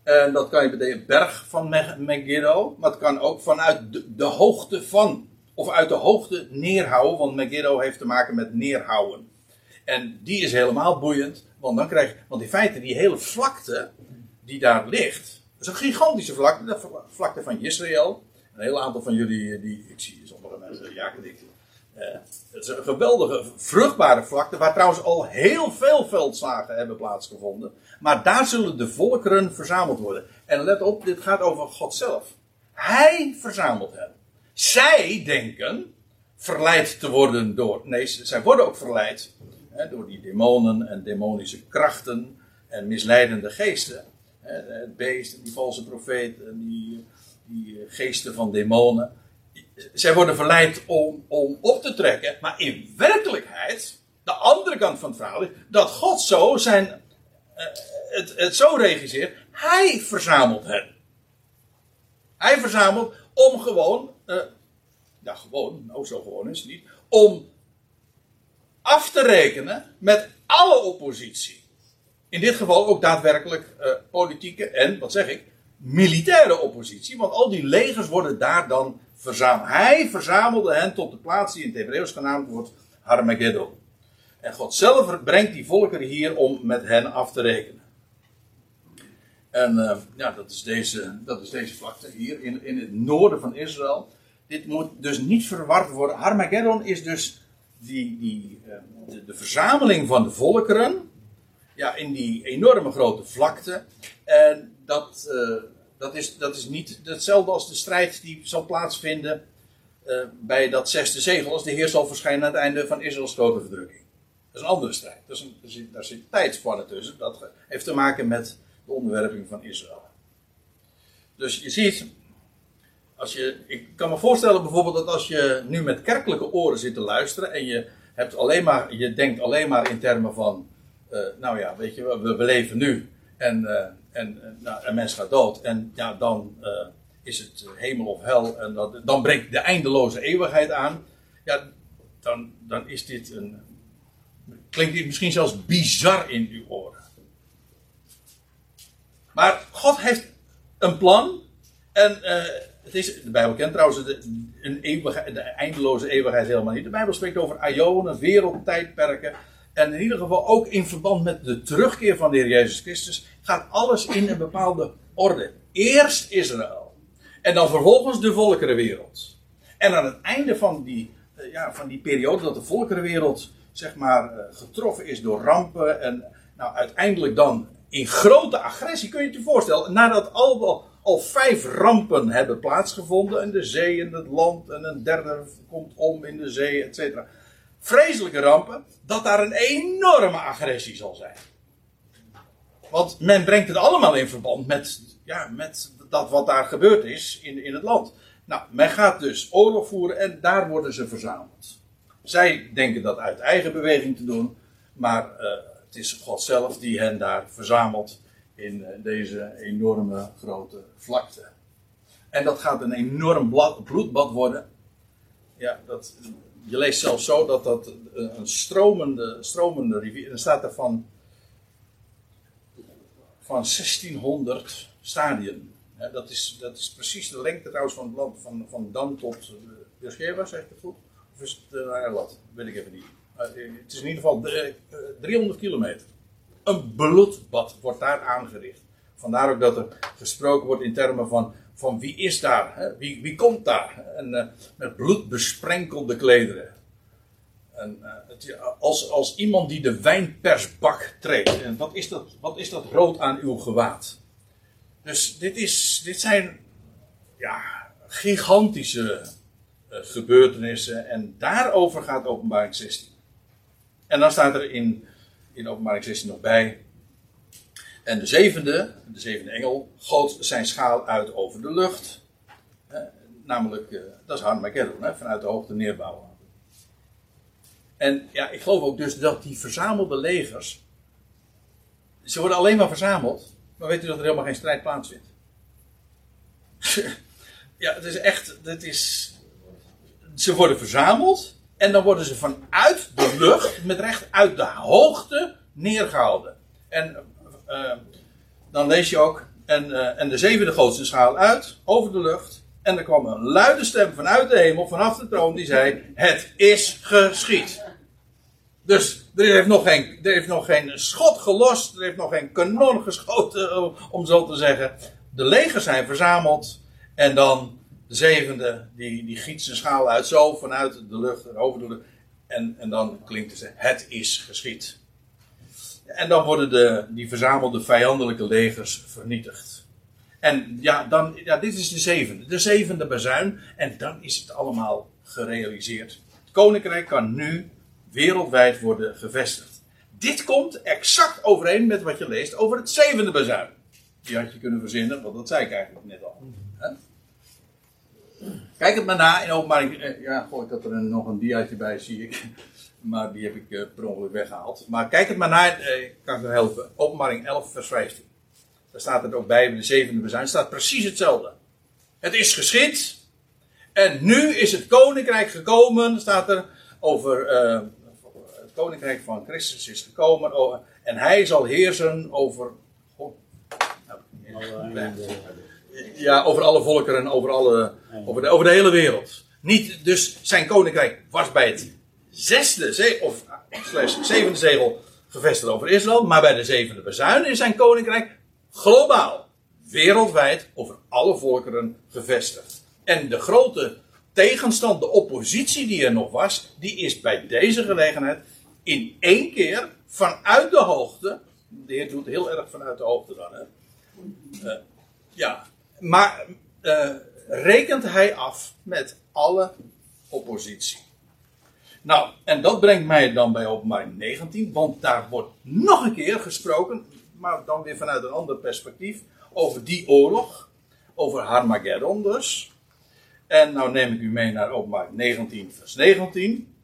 En dat kan je betekenen berg van Megiddo. Maar het kan ook vanuit de, de, hoogte van. Of uit de hoogte neerhouden. Want Megiddo heeft te maken met neerhouden. En die is helemaal boeiend. Want dan krijg je. Want in feite, die hele vlakte die daar ligt. Dat is een gigantische vlakte, de vlakte van Israël. Een heel aantal van jullie, die, ik zie sommige mensen, ja, ik, uh, het is een geweldige, vruchtbare vlakte, waar trouwens al heel veel veldslagen hebben plaatsgevonden. Maar daar zullen de volkeren verzameld worden. En let op, dit gaat over God zelf. Hij verzamelt hen. Zij denken verleid te worden door. Nee, zij worden ook verleid hè, door die demonen en demonische krachten en misleidende geesten het beest, die valse profeet, die, die eh, geesten van demonen. Zij worden verleid om, om op te trekken, maar in werkelijkheid, de andere kant van het verhaal is dat God zo zijn, uh, het, het zo regisseert, hij verzamelt hen. Hij verzamelt om gewoon, uh, ja gewoon, nou zo gewoon is het niet, om af te rekenen met alle oppositie in dit geval ook daadwerkelijk uh, politieke en, wat zeg ik, militaire oppositie. Want al die legers worden daar dan verzameld. Hij verzamelde hen tot de plaats die in het Hebreeuws genaamd wordt Harmageddon. En God zelf brengt die volkeren hier om met hen af te rekenen. En uh, ja, dat is, deze, dat is deze vlakte hier in, in het noorden van Israël. Dit moet dus niet verward worden. Harmageddon is dus die, die, uh, de, verzameling van de volkeren ja, in die enorme grote vlakte. En dat, uh, dat, is, dat is niet hetzelfde als de strijd die zal plaatsvinden uh, bij dat zesde zegel, als de Heer zal verschijnen aan het einde van Israëls grote verdrukking. Dat is een andere strijd. Dat is een, daar, zit, daar tussen. Dat heeft te maken met de onderwerping van Israël. Dus je ziet, als je, ik kan me voorstellen bijvoorbeeld dat als je nu met kerkelijke oren zit te luisteren en je, hebt alleen maar, je denkt alleen maar in termen van uh, nou ja, weet je, we, we leven nu en, uh, en uh, nou, een mens gaat dood en ja, dan is het hemel of hel en dat, dan breekt de eindeloze eeuwigheid aan. Ja, dan, dan is dit een. Klinkt dit misschien zelfs bizar in uw oren. Maar God heeft een plan en het is, de Bijbel kent trouwens de, een de eindeloze eeuwigheid helemaal niet. De Bijbel spreekt over aionen, wereldtijdperken. En in ieder geval ook in verband met de terugkeer van de Heer Jezus Christus gaat alles in een bepaalde orde. Eerst Israël. En dan vervolgens de volkerenwereld. En aan het einde van die, eh, ja, van die periode dat de volkerenwereld zeg maar, eh, getroffen is door rampen en nou, uiteindelijk dan in grote agressie, kun je het je voorstellen, nadat al, al vijf rampen hebben plaatsgevonden, en de zee en het land en een derde komt om in de zee, et cetera. Vreselijke rampen, dat daar een enorme agressie zal zijn. Want men brengt het allemaal in verband met, ja, met dat wat daar gebeurd is in, in het land. Nou, men gaat dus oorlog voeren en daar worden ze verzameld. Zij denken dat uit eigen beweging te doen, maar uh, het is God zelf die hen daar verzamelt in uh, deze enorme grote vlakte. En dat gaat een enorm bloedbad worden. Ja, dat, je leest zelfs zo dat dat een stromende, stromende rivier. Er staat er van, van 1600 stadien. Dat, is, dat is precies de lengte trouwens van het land, van, van Dan tot uh, Beersheba, zeg ik het goed? Of is het uh, naar Eilat? Weet ik even niet. Uh, het is in ieder geval 300 kilometer. Een bloedbad wordt daar aangericht. Vandaar ook dat er gesproken wordt in termen van, van wie is daar? Hè? Wie, wie komt daar? En, met bloed besprenkelde klederen. En, het, als, als iemand die de wijnpersbak treedt. En wat is dat, wat is dat rood aan uw gewaad? Dus dit, is, dit zijn ja, gigantische uh, gebeurtenissen. En daarover gaat openbaring 16. En dan staat er in, in openbaring 16 nog bij. En de zevende, de zevende engel, goot zijn schaal uit over de lucht. Eh, namelijk, uh, dat is Armageddon, hè, vanuit de hoogte neerbouwen. En ja, ik geloof ook dus dat die verzamelde legers. Ze worden alleen maar verzameld maar weet u dat er helemaal geen strijd plaatsvindt? *laughs* ja, het is echt. Het is, ze worden verzameld. En dan worden ze vanuit de lucht, met recht uit de hoogte, neergehouden. En uh, dan lees je ook. En, uh, en de zevende grootste schaal uit, over de lucht. En er kwam een luide stem vanuit de hemel, vanaf de troon, die zei: Het is geschied. Dus er heeft, nog geen, er heeft nog geen schot gelost, er heeft nog geen kanon geschoten, eh, om zo te zeggen. De legers zijn verzameld en dan de zevende, die, die giet zijn schaal uit zo vanuit de lucht over de. En, en dan klinkt het, het is geschied. En dan worden de, die verzamelde vijandelijke legers vernietigd. En ja, dan, ja, dit is de zevende. De zevende bazuin. En dan is het allemaal gerealiseerd. Het koninkrijk kan nu wereldwijd worden gevestigd. Dit komt exact overeen met wat je leest over het zevende bezuin. Die had je kunnen verzinnen, want dat zei ik eigenlijk net al. Kijk het maar na in openbaring. Eh, ja, goh, had er nog een diaatje bij, zie ik. Maar die heb ik uh, per ongeluk weggehaald. Maar kijk het maar na, uh, kan ik je helpen. Openbaring 11, vers 15. Daar staat het ook bij, de zevende bezuin. staat precies hetzelfde. Het is geschied. En nu is het koninkrijk gekomen, staat er over koninkrijk van Christus is gekomen oh, en hij zal heersen over. ja, over alle volkeren, over, alle, over, de, over de hele wereld. Niet, dus zijn koninkrijk was bij het zesde ze, of slash, zevende zegel gevestigd over Israël, maar bij de zevende bezuin is zijn koninkrijk globaal, wereldwijd, over alle volkeren gevestigd. En de grote tegenstand, de oppositie die er nog was, die is bij deze gelegenheid in één keer vanuit de hoogte. De Heer doet heel erg vanuit de hoogte dan. Hè? Uh, ja, maar uh, rekent hij af met alle oppositie. Nou, en dat brengt mij dan bij openbaring 19, want daar wordt nog een keer gesproken, maar dan weer vanuit een ander perspectief, over die oorlog, over Harmageddon dus. En nou neem ik u mee naar openbaring 19, vers 19.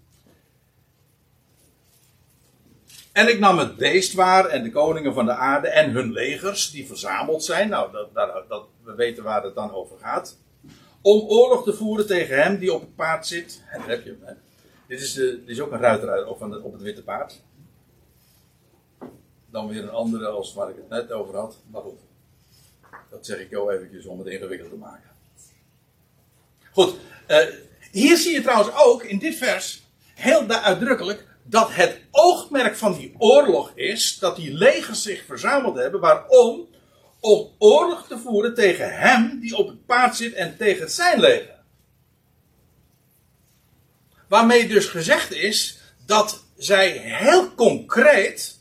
En ik nam het beest waar en de koningen van de aarde en hun legers die verzameld zijn. Nou, dat, dat, dat, we weten waar het dan over gaat. Om oorlog te voeren tegen hem die op het paard zit. En heb je hem. Dit, is ook een ruiter op, op het witte paard. Dan weer een andere als waar ik het net over had. Maar goed. Dat zeg ik jou eventjes om het ingewikkeld te maken. Goed. Uh, hier zie je trouwens ook in dit vers heel uitdrukkelijk dat het oogmerk van die oorlog is dat die legers zich verzameld hebben. Waarom? Om oorlog te voeren tegen hem die op het paard zit en tegen zijn leger. Waarmee dus gezegd is dat zij heel concreet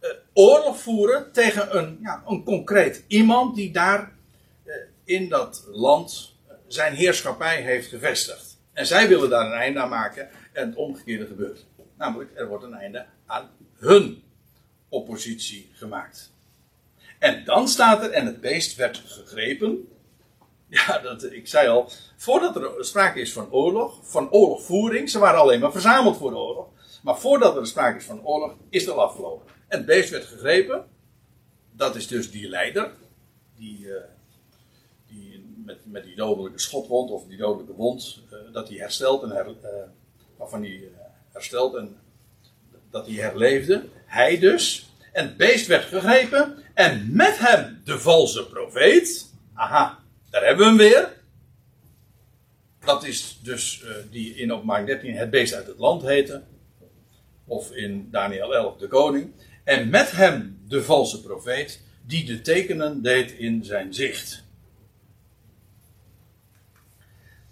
eh, oorlog voeren tegen een, ja, een concreet iemand die daar eh, in dat land eh, zijn heerschappij heeft gevestigd. En zij willen daar een einde aan maken en het omgekeerde gebeurt. Namelijk, er wordt een einde aan hun oppositie gemaakt. En dan staat er, en het beest werd gegrepen. *laughs* Ja, dat, ik zei al, voordat er sprake is van oorlog, van oorlogvoering, ze waren alleen maar verzameld voor de oorlog. Maar voordat er sprake is van oorlog, is het al afgelopen. En het beest werd gegrepen. Dat is dus die leider. Die, uh, die met, met die dodelijke schotwond of die dodelijke wond, uh, dat hij herstelt en her, waarvan hij herstelt en dat hij herleefde. Hij dus. En het beest werd gegrepen. En met hem de valse profeet. Aha, daar hebben we hem weer. Dat is dus uh, die in openbaring 13 het beest uit het land heette. Of in Daniel 11 de koning. En met hem de valse profeet. Die de tekenen deed in zijn zicht.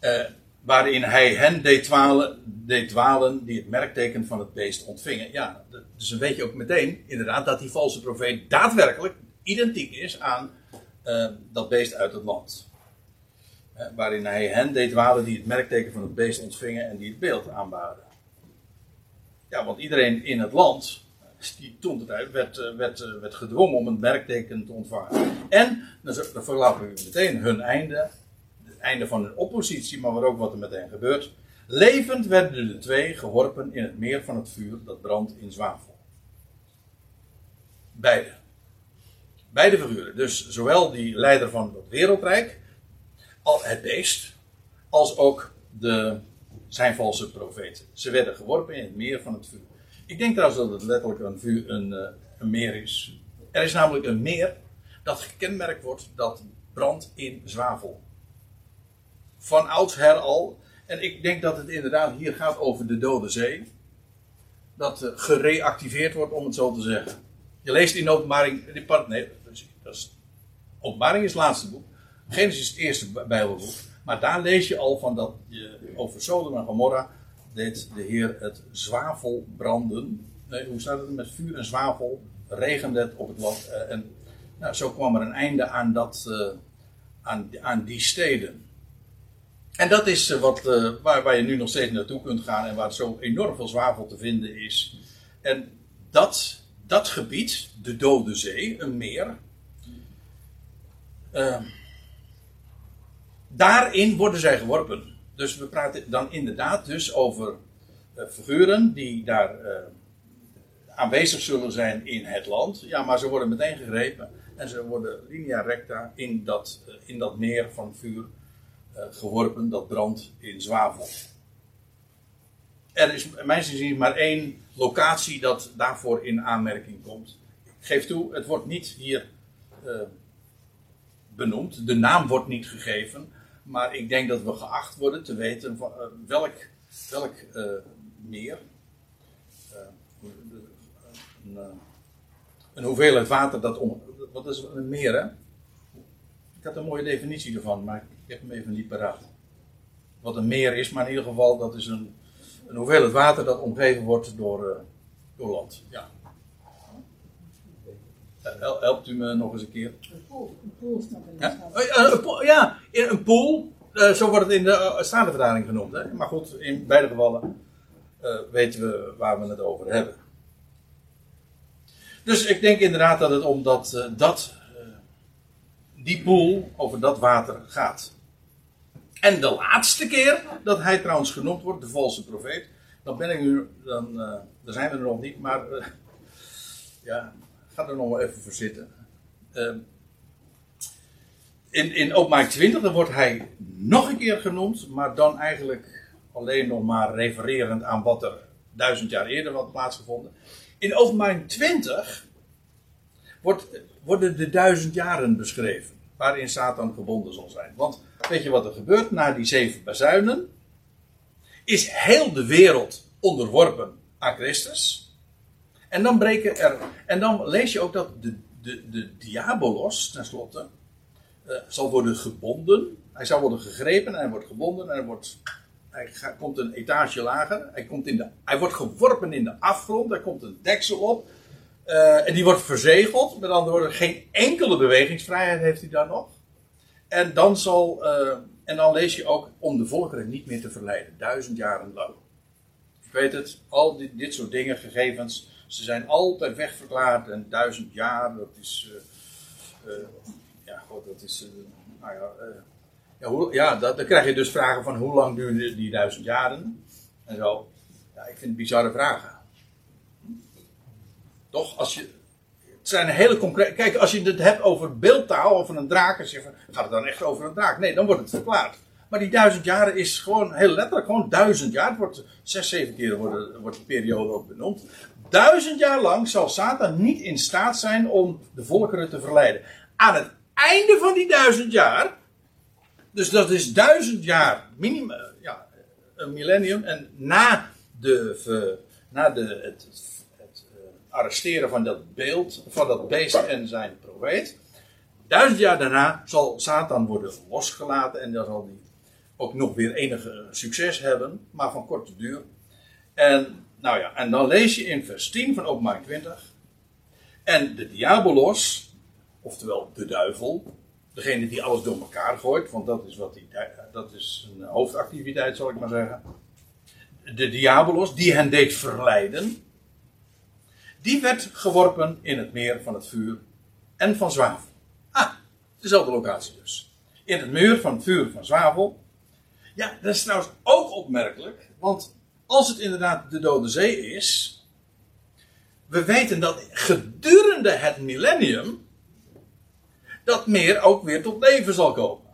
Uh, waarin hij hen deed dwalen, deed dwalen die het merkteken van het beest ontvingen. Ja, dus dan weet je ook meteen inderdaad dat die valse profeet daadwerkelijk identiek is aan uh, dat beest uit het land. Uh, waarin hij hen deed dwalen die het merkteken van het beest ontvingen en die het beeld aanbaden. Ja, want iedereen in het land, die toen het uit, werd, uh, werd, werd gedwongen om een merkteken te ontvangen. En, dan, verklappen we meteen hun einde einde van hun oppositie, maar ook wat er meteen gebeurt. Levend werden de twee geworpen in het meer van het vuur dat brandt in zwavel. Beide. Beide figuren. Dus zowel die leider van het wereldrijk, het beest, als ook de, zijn valse profeten. Ze werden geworpen in het meer van het vuur. Ik denk trouwens dat het letterlijk een, vuur, een, een meer is. Er is namelijk een meer dat gekenmerkt wordt dat brandt in zwavel van oudsher al. En ik denk dat het inderdaad hier gaat over de Dode Zee. Dat uh, gereactiveerd wordt, om het zo te zeggen. Je leest in openbaring. Nee, dat is, openbaring is het laatste boek. Genesis is het eerste Bijbelboek. Maar daar lees je al van dat je, over Sodom en Gomorra deed de Heer het zwavel branden. Nee, hoe staat het met vuur en zwavel? Regende op het land. Uh, en nou, zo kwam er een einde aan, dat, uh, aan, aan die steden. En dat is wat, uh, waar, waar je nu nog steeds naartoe kunt gaan en waar zo enorm veel zwavel te vinden is. En dat, dat gebied, de Dode Zee, een meer, daarin worden zij geworpen. Dus we praten dan inderdaad dus over uh, figuren die daar aanwezig zullen zijn in het land. Ja, maar ze worden meteen gegrepen en ze worden linea recta in dat, in dat meer van vuur geworpen dat brandt in zwavel. Er is mijn zin maar één locatie dat daarvoor in aanmerking komt. Geef toe, het wordt niet hier benoemd, de naam wordt niet gegeven, maar ik denk dat we geacht worden te weten uh, welk, welk meer, een, een, hoeveelheid water dat om. Wat is een meer, hè? Ik had een mooie definitie ervan, maar ik heb hem even niet paraat. Wat een meer is, maar in ieder geval, dat is een, een hoeveelheid water dat omgeven wordt door, door land. Ja. Helpt u me nog eens een keer? Een pool, een pool staat in de ja? Een pool, ja, in een pool. zo wordt het in de uh, Statenvertaling genoemd. Hè? Maar goed, in beide gevallen weten we waar we het over hebben. Dus ik denk inderdaad dat het om dat, dat die poel over dat water gaat. En de laatste keer dat hij trouwens genoemd wordt, de valse profeet, dan ben ik nu, dan, dan zijn we er nog niet, maar ja, ga er nog wel even voor zitten. Uh, in, in openbaring 20 dan wordt hij nog een keer genoemd, maar dan eigenlijk alleen nog maar refererend aan wat er duizend jaar eerder had plaatsgevonden. In openbaring 20 wordt, worden de duizend jaren beschreven. Waarin Satan gebonden zal zijn. Want weet je wat er gebeurt na die zeven bazuinen? Is heel de wereld onderworpen aan Christus. En dan breken er. En dan lees je ook dat de, de, de diabolos, tenslotte, uh, zal worden gebonden. Hij zal worden gegrepen en hij wordt gebonden en hij wordt hij komt een etage lager. Hij, komt in de, hij wordt geworpen in de afgrond. Daar komt een deksel op. Eh, en die wordt verzegeld. Met andere woorden, geen enkele bewegingsvrijheid heeft hij dan nog. En dan, zal, eh, en dan lees je ook om de volkeren niet meer te verleiden. Duizend jaren lang. Ik weet het, al dit soort dingen, gegevens. Ze zijn altijd wegverklaard. En duizend jaar, dat is. eh, eh, ja, god, dat is. eh, nou ja. ja, ja dat, dan krijg je dus vragen van hoe lang duren die duizend jaren? En zo. Ja, ik vind het bizarre vragen. Toch? Als je, het zijn hele concrete. Kijk, als je het hebt over beeldtaal, over een draak, en zeg gaat het dan echt over een draak? Nee, dan wordt het verklaard. Maar die duizend jaren is gewoon heel letterlijk, gewoon duizend jaar. Het wordt zes, zeven keer wordt, wordt die periode ook benoemd. Duizend jaar lang zal Satan niet in staat zijn om de volkeren te verleiden. Aan het einde van die duizend jaar, dus dat is duizend jaar, minimum, ja, een millennium. En na, de, na de, het, het eh, arresteren van dat beeld, van dat beest en zijn profeet. Duizend jaar daarna zal Satan worden losgelaten en dan zal hij ook nog weer enige succes hebben, maar van korte duur. En, nou ja, en dan lees je in vers 10 van openbaring 20. En de diabolos, oftewel de duivel, degene die alles door elkaar gooit, want dat is, wat die, dat is een hoofdactiviteit, zal ik maar zeggen. De diabolos, die hen deed verleiden, die werd geworpen in het meer van het vuur en van zwavel. Ah, dezelfde locatie dus. In het muur van het vuur van zwavel. Ja, dat is trouwens ook opmerkelijk, want als het inderdaad de Dode Zee is, we weten dat gedurende het millennium dat meer ook weer tot leven zal komen.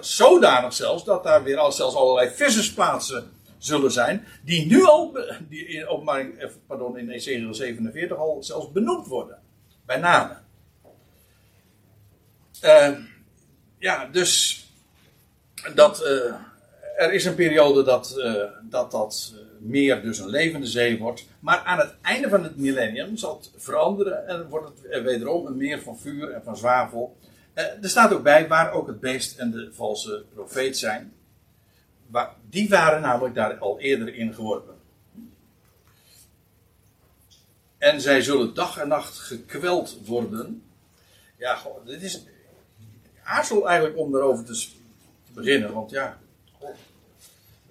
Zodanig zelfs dat daar weer al, zelfs allerlei vissersplaatsen zullen zijn, die nu al, die in, openbaring, eh, pardon, in Ezekiel 47 al zelfs benoemd worden. Bij name. Eh, ja, dus dat, eh, er is een periode dat eh, dat, dat eh, meer dus een levende zee wordt. Maar aan het einde van het millennium zal het veranderen en wordt het wederom een meer van vuur en van zwavel. Eh, er staat ook bij waar ook het beest en de valse profeet zijn. Waar, die waren namelijk daar al eerder in geworpen. En zij zullen dag en nacht gekweld worden. Ja, goh, dit is. Aarzel eigenlijk om daarover te beginnen, want ja.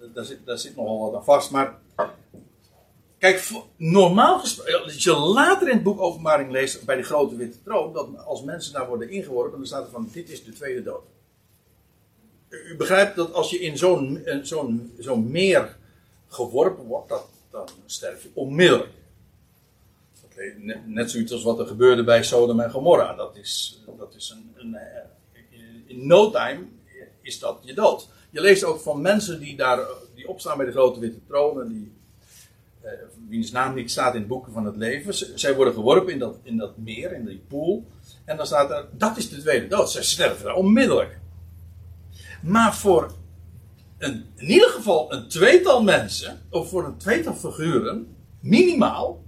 Goh, daar, zit, zit nogal wat aan vast. Maar. Kijk, normaal gesproken. Als je later in het boek Openbaring leest bij de grote witte troon. dat als mensen daar worden ingeworpen. dan staat er van: dit is de tweede dood. U begrijpt dat als je in zo'n eh, zo'n meer geworpen wordt, dat, dan sterf je onmiddellijk. Net, net zoiets als wat er gebeurde bij Sodom en Gomorra. Dat is, dat is een, een, eh, in no time is dat je dood. Je leest ook van mensen die daar eh, die opstaan bij de grote witte troon en die eh, wiens naam niet staat in het boeken van het leven. Zij worden geworpen in dat, in dat meer, in die pool. En dan staat er, dat is de tweede dood. Zij sterven daar onmiddellijk. Maar voor een, in ieder geval een tweetal mensen, of voor een tweetal figuren, minimaal,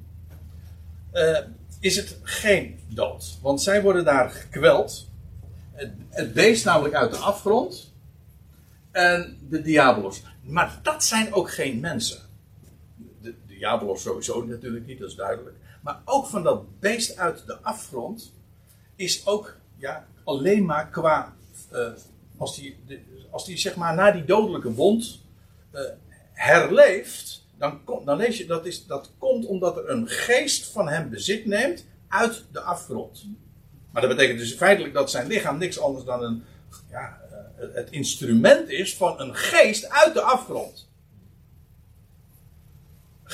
eh, is het geen dood. Want zij worden daar gekweld. Het beest namelijk uit de afgrond. En de diabolos. Maar dat zijn ook geen mensen. De, diabolos sowieso natuurlijk niet, dat is duidelijk. Maar ook van dat beest uit de afgrond is ook ja, alleen maar qua. eh, als die, de- als die zeg maar na die dodelijke wond eh, herleeft, dan, dan lees je dat, is, dat komt omdat er een geest van hem bezit neemt uit de afgrond. Maar dat betekent dus feitelijk dat zijn lichaam niks anders dan een, ja, het- instrument is van een geest uit de afgrond.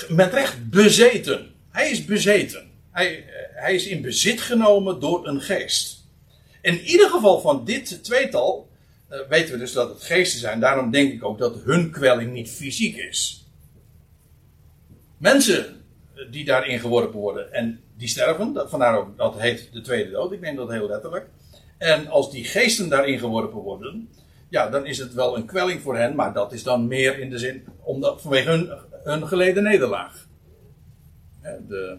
Met recht bezeten. Hij is bezeten. Hij, eh, hij is in bezit genomen door een geest. In ieder geval van dit tweetal eh, weten we dus dat het geesten zijn. Daarom denk ik ook dat hun kwelling niet fysiek is. Mensen eh, die daarin geworpen worden en die sterven, vandaar ook dat heet de tweede dood. Ik neem dat heel letterlijk. En als die geesten daarin geworpen worden, ja, dan is het wel een kwelling voor hen, maar dat is dan meer in de zin omdat, vanwege hun, hun geleden nederlaag. De,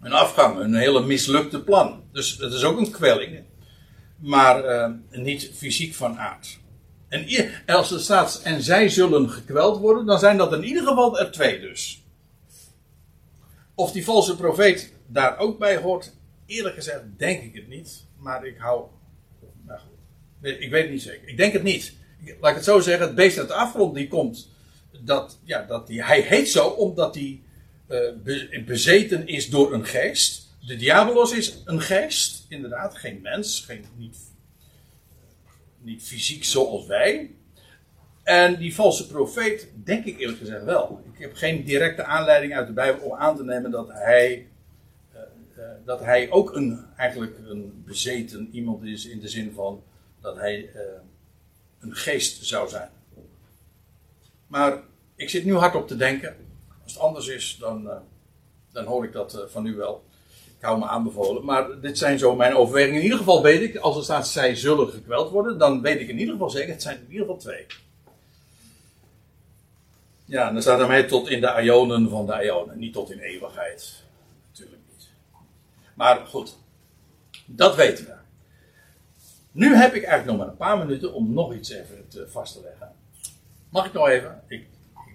een afgang, een hele mislukte plan. Dus het is ook een kwelling, maar eh, niet fysiek van aard. En als er staat, en zij zullen gekweld worden, dan zijn dat in ieder geval er twee dus. Of die valse profeet daar ook bij hoort, eerlijk gezegd denk ik het niet. Maar ik hou. Nou Nee, ik weet het niet zeker. Ik denk het niet. Laat ik het zo zeggen, het beest uit de afgrond die komt. Dat, ja, dat die, hij heet zo omdat hij eh, be- bezeten is door een geest. De diabolos is een geest, inderdaad, geen mens, geen, niet, niet fysiek zoals wij. En die valse profeet, denk ik eerlijk gezegd wel. Ik heb geen directe aanleiding uit de Bijbel om aan te nemen dat hij, dat hij ook een, eigenlijk een bezeten iemand is in de zin van dat hij eh, een geest zou zijn. Maar ik zit nu hardop te denken. Als het anders is, dan, eh, dan hoor ik dat eh, van u wel. Ik hou me aanbevolen. Maar dit zijn zo mijn overwegingen. In ieder geval weet ik, als er staat zij zullen gekweld worden, dan weet ik in ieder geval zeker, het zijn in ieder geval twee. Ja, dan staat er mij tot in de ionen van de ionen, niet tot in eeuwigheid. Maar goed, dat weten we. Nu heb ik eigenlijk nog maar een paar minuten om nog iets even te vast te leggen. Mag ik nog even? Ik,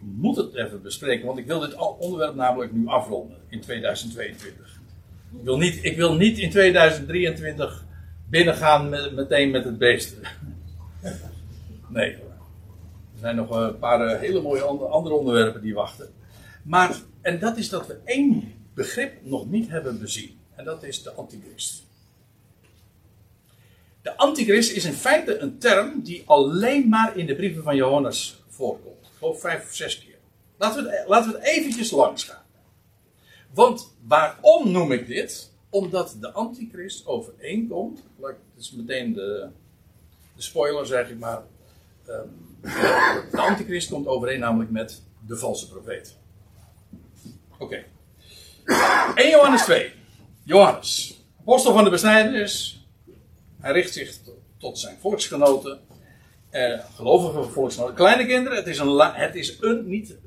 moet het even bespreken, want ik wil dit onderwerp namelijk nu afronden in 2022. Ik wil niet, ik wil niet in 2023 binnengaan met, meteen met het beest. *laughs* Nee. Er zijn nog een paar eh, hele mooie ander- andere onderwerpen die wachten. Maar, en dat is dat we één begrip nog niet hebben bezien. En dat is de antichrist. De antichrist is in feite een term die alleen maar in de brieven van Johannes voorkomt. Ik vijf of zes keer. Laten we het, laten we het eventjes langs gaan. Want waarom noem ik dit? Omdat de antichrist overeenkomt. Het is meteen de, de spoiler zeg ik maar. Ehm, de antichrist komt overeen namelijk met de valse profeet. Oké. 1 Johannes 2. Johannes, apostel van de besnijdenis. Hij richt zich tot, zijn volksgenoten. Eh, gelovige volksgenoten. Kleine kinderen, het is, een het is een, niet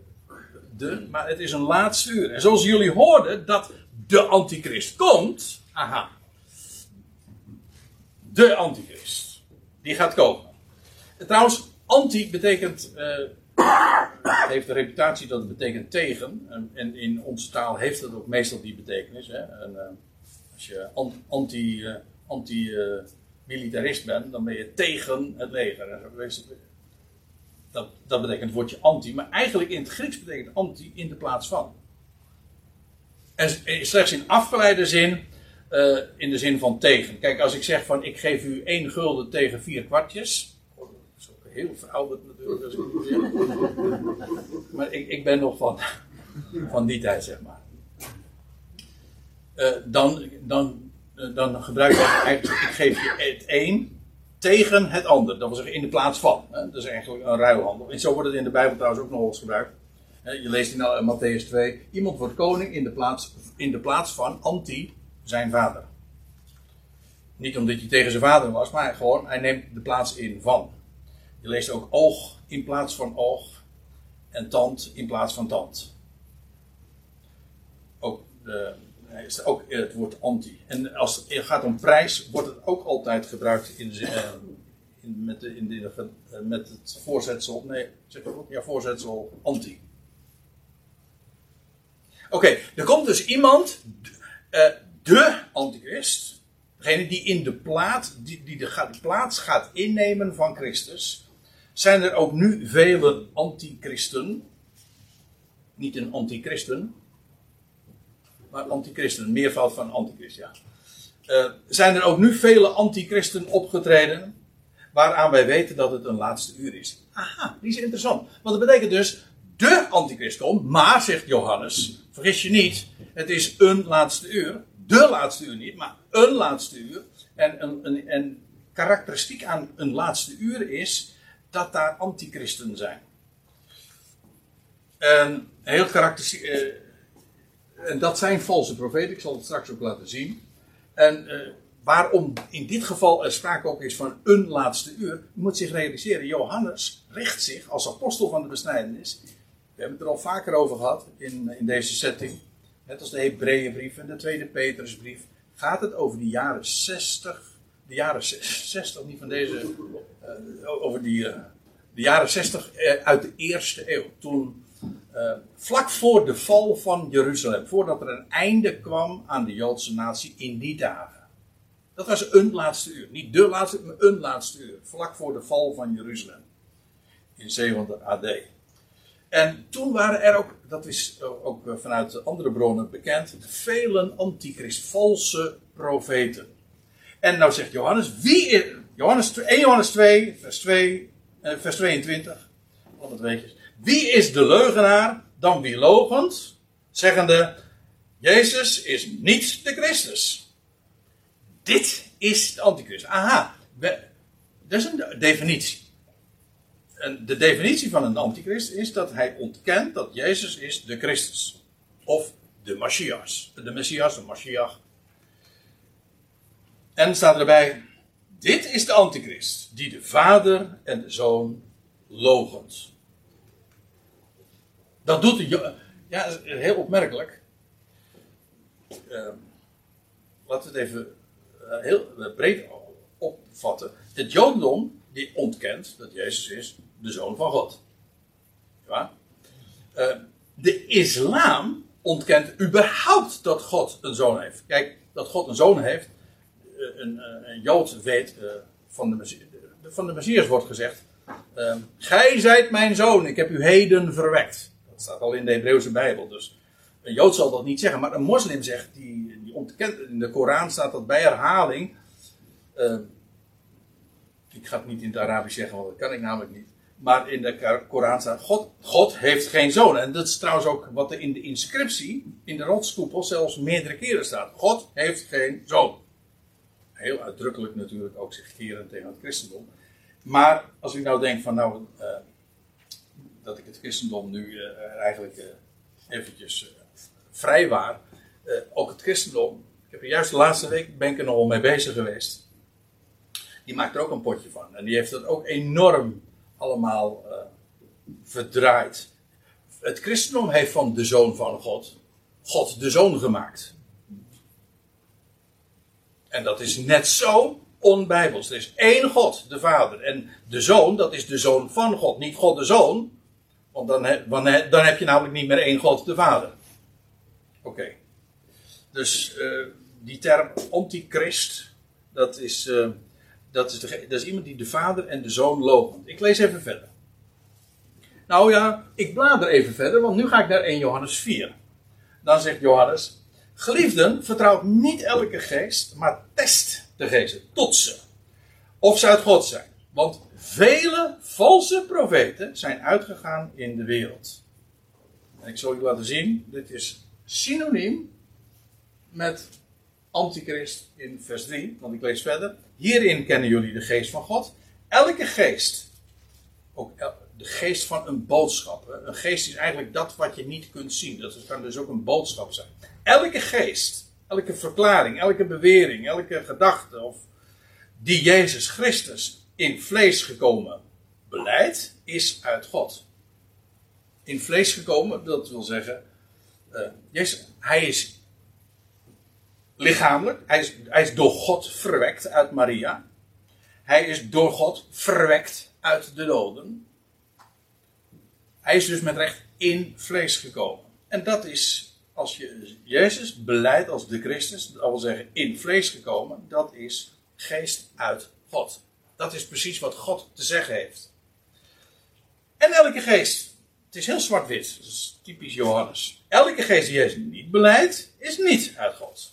de, maar het is een laatste uur. En zoals jullie hoorden dat de antichrist komt. Aha. De antichrist. Die gaat komen. En trouwens, anti betekent. eh, *coughs* heeft de reputatie dat het betekent tegen. En, in onze taal heeft het ook meestal die betekenis. Hè? Eh, als je an- anti, eh, anti militarist bent, dan ben je tegen het leger. Dat, dat betekent het woordje anti. Maar eigenlijk in het Grieks betekent anti in de plaats van. En eh, slechts in afgeleide zin, eh, in de zin van tegen. Kijk, als ik zeg van ik geef u één gulden tegen vier kwartjes. oh, Dat is ook heel verouderd natuurlijk. Als zeg. *laughs* Maar ik, ik ben nog van, *laughs* van die tijd, zeg maar. Eh, dan, dan, eh, dan gebruik ik eigenlijk, ik geef je het een tegen het ander. Dat wil zeggen in de plaats van. Hè? Dat is eigenlijk een ruilhandel. En zo wordt het in de Bijbel trouwens ook nog eens gebruikt. Je leest in uh, Matthäus 2. Iemand wordt koning in de, plaats, in de plaats van anti zijn vader. Niet omdat hij tegen zijn vader was, maar gewoon hij neemt de plaats in van. Je leest ook oog in plaats van oog. En tand in plaats van tand. Ook, de, hij is ook het woord anti. En als het gaat om prijs, wordt het ook altijd gebruikt in eh, in, met, de, in de, eh, met het voorzetsel. Nee, zeg ik ook? Ja, voorzetsel anti. Oké, er komt dus iemand, eh, de antichrist, degene die in de plaats, die, die de plaats gaat innemen van Christus. Zijn er ook nu vele antichristen? Niet een antichristen, maar antichristen, meervoud van antichrist, ja. Eh, zijn er ook nu vele antichristen opgetreden, waaraan wij weten dat het een laatste uur is. Aha, die is interessant. Want dat betekent dus, de antichrist komt, maar, zegt Johannes, vergis je niet, het is een laatste uur. De laatste uur niet, maar een laatste uur. En een, karakteristiek aan een laatste uur is dat daar antichristen zijn. En heel karakteristiek. eh, en dat zijn valse profeten, ik zal het straks ook laten zien. En eh, waarom in dit geval er sprake ook is van een laatste uur, moet zich realiseren, Johannes richt zich als apostel van de besnijdenis. We hebben het er al vaker over gehad in, in deze setting. Net als de Hebreeënbrief en de tweede Petrusbrief. Gaat het over de jaren 60, de jaren 60, niet van deze, eh, over die, eh, de jaren 60 eh, uit de eerste eeuw. Toen, eh, vlak voor de val van Jeruzalem, voordat er een einde kwam aan de Joodse natie in die dagen. Dat was een laatste uur. Niet de laatste, maar een laatste uur. Vlak voor de val van Jeruzalem. In 700 AD. En toen waren er ook, dat is ook vanuit andere bronnen bekend, vele antichrist, valse profeten. En nou zegt Johannes, wie is, Johannes, 1 Johannes 2, vers 2, eh, vers 22, wat weetjes. Wie is de leugenaar dan wie logent, zeggende, Jezus is niet de Christus. Dit is de antichrist. Aha, dat is een definitie. En de definitie van een antichrist is dat hij ontkent dat Jezus is de Christus. Of de Messias. De Messias, de Mashiach. En staat erbij, dit is de antichrist, die de vader en de zoon logent. Dat doet de, ja, heel opmerkelijk. Uh, laten we het even uh, heel breed opvatten. Het Jodendom die ontkent dat Jezus is de zoon van God. Ja? Uh, de islam ontkent überhaupt dat God een zoon heeft. Kijk, dat God een zoon heeft, eh, een, eh, een Jood weet, van, de van de Messias wordt gezegd, uh, Gij zijt mijn zoon, ik heb u heden verwekt. Staat al in de Hebreeuwse Bijbel, dus een Jood zal dat niet zeggen, maar een moslim zegt, die, die ontkent, in de Koran staat dat bij herhaling, ehm, ik ga het niet in het Arabisch zeggen, want dat kan ik namelijk niet. Maar in de Koran staat: God, God heeft geen zoon. En dat is trouwens ook wat er in de inscriptie, in de rotskoepel, zelfs meerdere keren staat: God heeft geen zoon. Heel uitdrukkelijk natuurlijk ook zich keren tegen het christendom. Maar als u nou denkt van nou, uh, dat ik het christendom nu uh, eigenlijk uh, eventjes vrijwaar. ook het christendom, ik heb er juist de laatste week ben ik er nogal mee bezig geweest. Die maakt er ook een potje van. En die heeft dat ook enorm allemaal verdraaid. Het christendom heeft van de zoon van God, God de zoon gemaakt. En dat is net zo onbijbels. Er is één God, de Vader. En de zoon, dat is de zoon van God. Niet God de zoon. Want dan, dan heb je namelijk niet meer één God, de Vader. Oké. Dus uh, die term antichrist, dat is. Uh, dat is, de, dat is iemand die de vader en de zoon loopt. Ik lees even verder. Nou ja, ik blader even verder, want nu ga ik naar 1 Johannes 4. Dan zegt Johannes: Geliefden, vertrouw niet elke geest, maar test de geesten, tot ze. Of ze uit God zijn. Want vele valse profeten zijn uitgegaan in de wereld. En ik zal u laten zien, dit is synoniem met antichrist in vers 3, want ik lees verder. Hierin kennen jullie de geest van God. Elke geest, ook de geest van een boodschap. Een geest is eigenlijk dat wat je niet kunt zien. Dat kan dus ook een boodschap zijn. Elke geest, elke verklaring, elke bewering, elke gedachte of die Jezus Christus in vlees gekomen beleidt, is uit God. In vlees gekomen, dat wil zeggen, uh, Jezus, hij is lichamelijk. Hij is, hij is door God verwekt uit Maria. Hij is door God verwekt uit de doden. Hij is dus met recht in vlees gekomen. En dat is, als je Jezus beleidt als de Christus, dat wil zeggen in vlees gekomen, dat is geest uit God. Dat is precies wat God te zeggen heeft. En elke geest, het is heel zwart-wit, dat is typisch Johannes. Elke geest die Jezus niet beleidt, is niet uit God.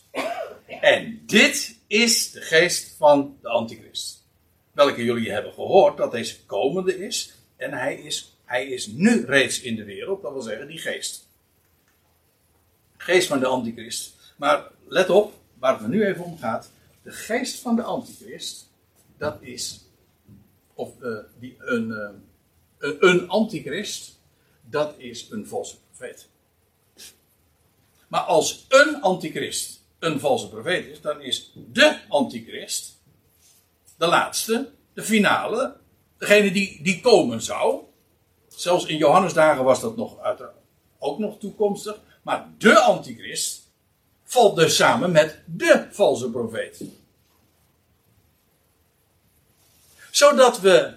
En dit is de geest van de antichrist. Welke jullie hebben gehoord dat deze komende is. En hij is, hij is nu reeds in de wereld, dat wil zeggen die geest. Geest van de antichrist. Maar let op, waar het me nu even om gaat. De geest van de antichrist, dat is, of uh, die, een, uh, een, een antichrist, dat is een valse profeet. Maar als een antichrist een valse profeet is, dan is de antichrist de laatste, de finale, degene die, die komen zou. Zelfs in Johannes dagen was dat nog uiteraard ook nog toekomstig. Maar de antichrist valt dus samen met de valse profeet. Zodat we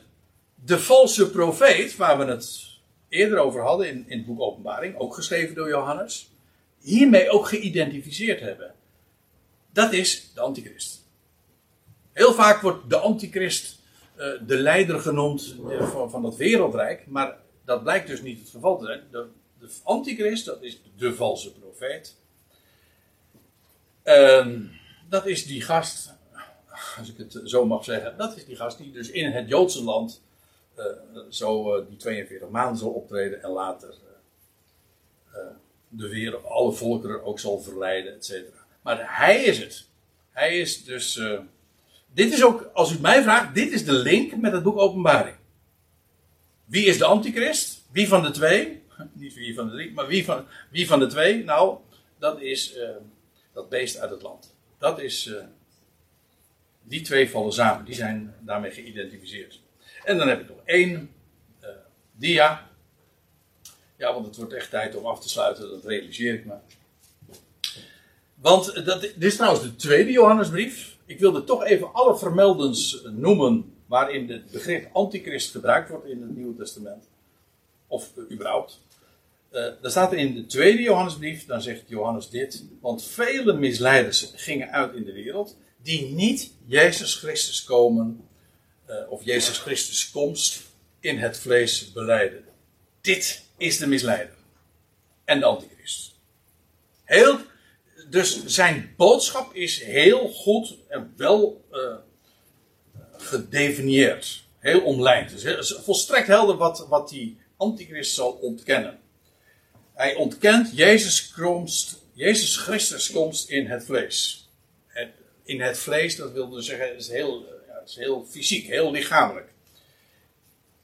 de valse profeet, waar we het eerder over hadden in, in het boek Openbaring, ook geschreven door Johannes, hiermee ook geïdentificeerd hebben. Dat is de antichrist. Heel vaak wordt de antichrist uh, de leider genoemd uh, van, van dat wereldrijk, maar dat blijkt dus niet het geval te zijn. De, de antichrist, dat is de valse profeet. Uh, dat is die gast, als ik het zo mag zeggen, dat is die gast die dus in het Joodse land uh, zo uh, die 42 maanden zal optreden en later de wereld, alle volkeren ook zal verleiden, et cetera. Maar hij is het. Hij is dus. dit is ook, als u mij vraagt, dit is de link met het boek Openbaring. Wie is de antichrist? Wie van de twee? *laughs* Niet wie van de drie, maar wie van, wie van de twee? Nou, dat is dat beest uit het land. Dat is. Die twee vallen samen, die zijn daarmee geïdentificeerd. En dan heb ik nog één uh, dia. Ja, want het wordt echt tijd om af te sluiten, dat realiseer ik me. Want dat, dit is trouwens de tweede Johannesbrief. Ik wilde toch even alle vermeldens noemen waarin het begrip antichrist gebruikt wordt in het Nieuwe Testament. Of überhaupt. Uh, staat er in de tweede Johannesbrief, dan zegt Johannes dit. Want vele misleiders gingen uit in de wereld, die niet Jezus Christus komen uh, of Jezus Christus komst in het vlees beleiden. Dit is de misleider. En de antichrist. Heel, dus zijn boodschap is heel goed en wel uh, gedefinieerd. Heel omlijnd. Het is volstrekt helder wat, wat die antichrist zal ontkennen. Hij ontkent Jezus, Jezus Christus komst in het vlees. In het vlees, dat wil dus zeggen, is heel dat is heel fysiek, heel lichamelijk.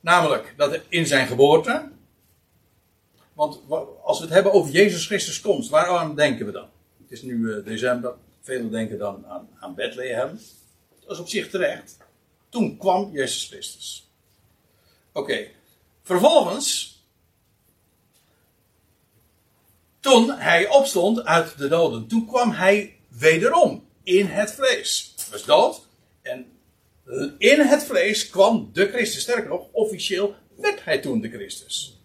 Namelijk dat in zijn geboorte. Want als we het hebben over Jezus Christus komst, waaraan denken we dan? Het is nu uh, december. Velen denken dan aan, aan Bethlehem. Dat is op zich terecht. Toen kwam Jezus Christus. Oké. Vervolgens. Toen hij opstond uit de doden. Toen kwam hij wederom in het vlees. Was dood. En in het vlees kwam de Christus. Sterker nog, officieel werd hij toen de Christus.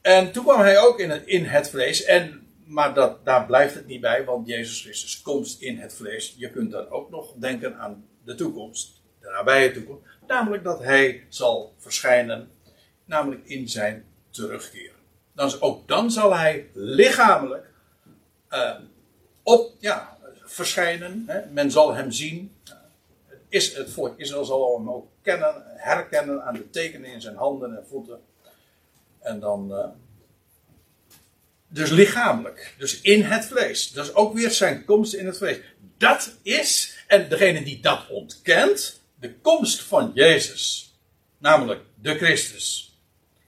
En toen kwam hij ook in het, in het vlees. En, maar dat, daar blijft het niet bij, want Jezus Christus komt in het vlees. Je kunt dan ook nog denken aan de toekomst, de nabije toekomst. Namelijk dat hij zal verschijnen, namelijk in zijn terugkeer. Dan, ook dan zal hij lichamelijk uh, op, ja, verschijnen. Hè. Men zal hem zien is het volk Israël zal hem ook kennen, herkennen aan de tekenen in zijn handen en voeten. En dan. Uh, dus lichamelijk. Dus in het vlees. Dus ook weer zijn komst in het vlees. Dat is, en degene die dat ontkent, de komst van Jezus. Namelijk de Christus.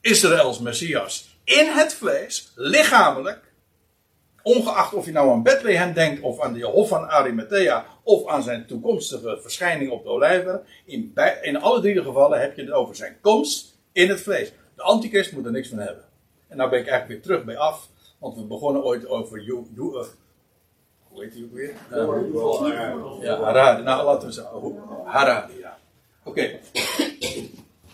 Israëls Messias. In het vlees, lichamelijk. Ongeacht of je nou aan Bethlehem denkt, of aan de Hof van Arimathea, of aan zijn toekomstige verschijning op de olijfberg. In, in alle drie de gevallen heb je het over zijn komst in het vlees. De antichrist moet er niks van hebben. En nou ben ik eigenlijk weer terug bij af, want we begonnen ooit over you, you, uh, hoe heet hij ook weer? Uh, ja, Harari. Nou, laten we zeggen, Harari, ja. Oké. Okay.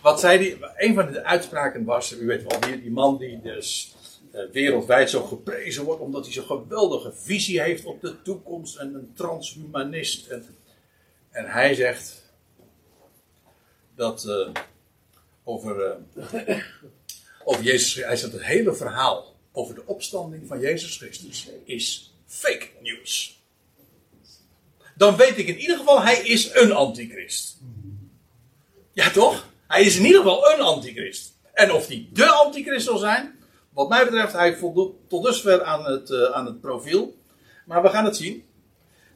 Wat zei die? Een van de uitspraken was, u weet wel, die, die man die dus wereldwijd zo geprezen wordt, omdat hij zo'n geweldige visie heeft op de toekomst en een transhumanist. En, en hij zegt dat uh, over, uh, over Jezus, hij zegt het hele verhaal over de opstanding van Jezus Christus is fake news. Dan weet ik in ieder geval, hij is een antichrist. Ja toch? Hij is in ieder geval een antichrist. En of hij de antichrist zal zijn, wat mij betreft, hij voldoet tot dusver aan het, uh, aan het profiel. Maar we gaan het zien.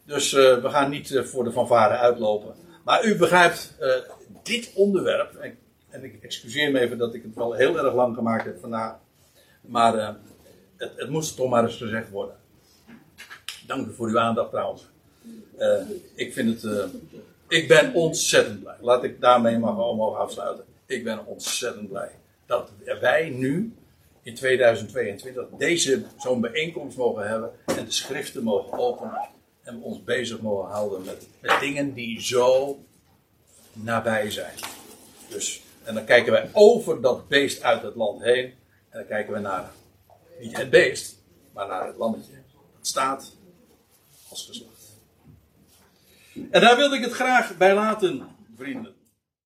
Dus uh, we gaan niet uh, voor de fanfare uitlopen. Maar u begrijpt, dit onderwerp, en, en, ik excuseer me even dat ik het wel heel erg lang gemaakt heb vandaag. Maar het, het moest toch maar eens gezegd worden. Dank u voor uw aandacht trouwens. ik vind het, ik ben ontzettend blij. Laat ik daarmee maar mogen afsluiten. Ik ben ontzettend blij dat wij nu in 2022 deze zo'n bijeenkomst mogen hebben en de schriften mogen openen en ons bezig mogen houden met, met dingen die zo nabij zijn. Dus En dan kijken wij over dat beest uit het land heen. En dan kijken we naar, niet het beest, maar naar het lammetje. Dat staat als geslacht. En daar wilde ik het graag bij laten, vrienden.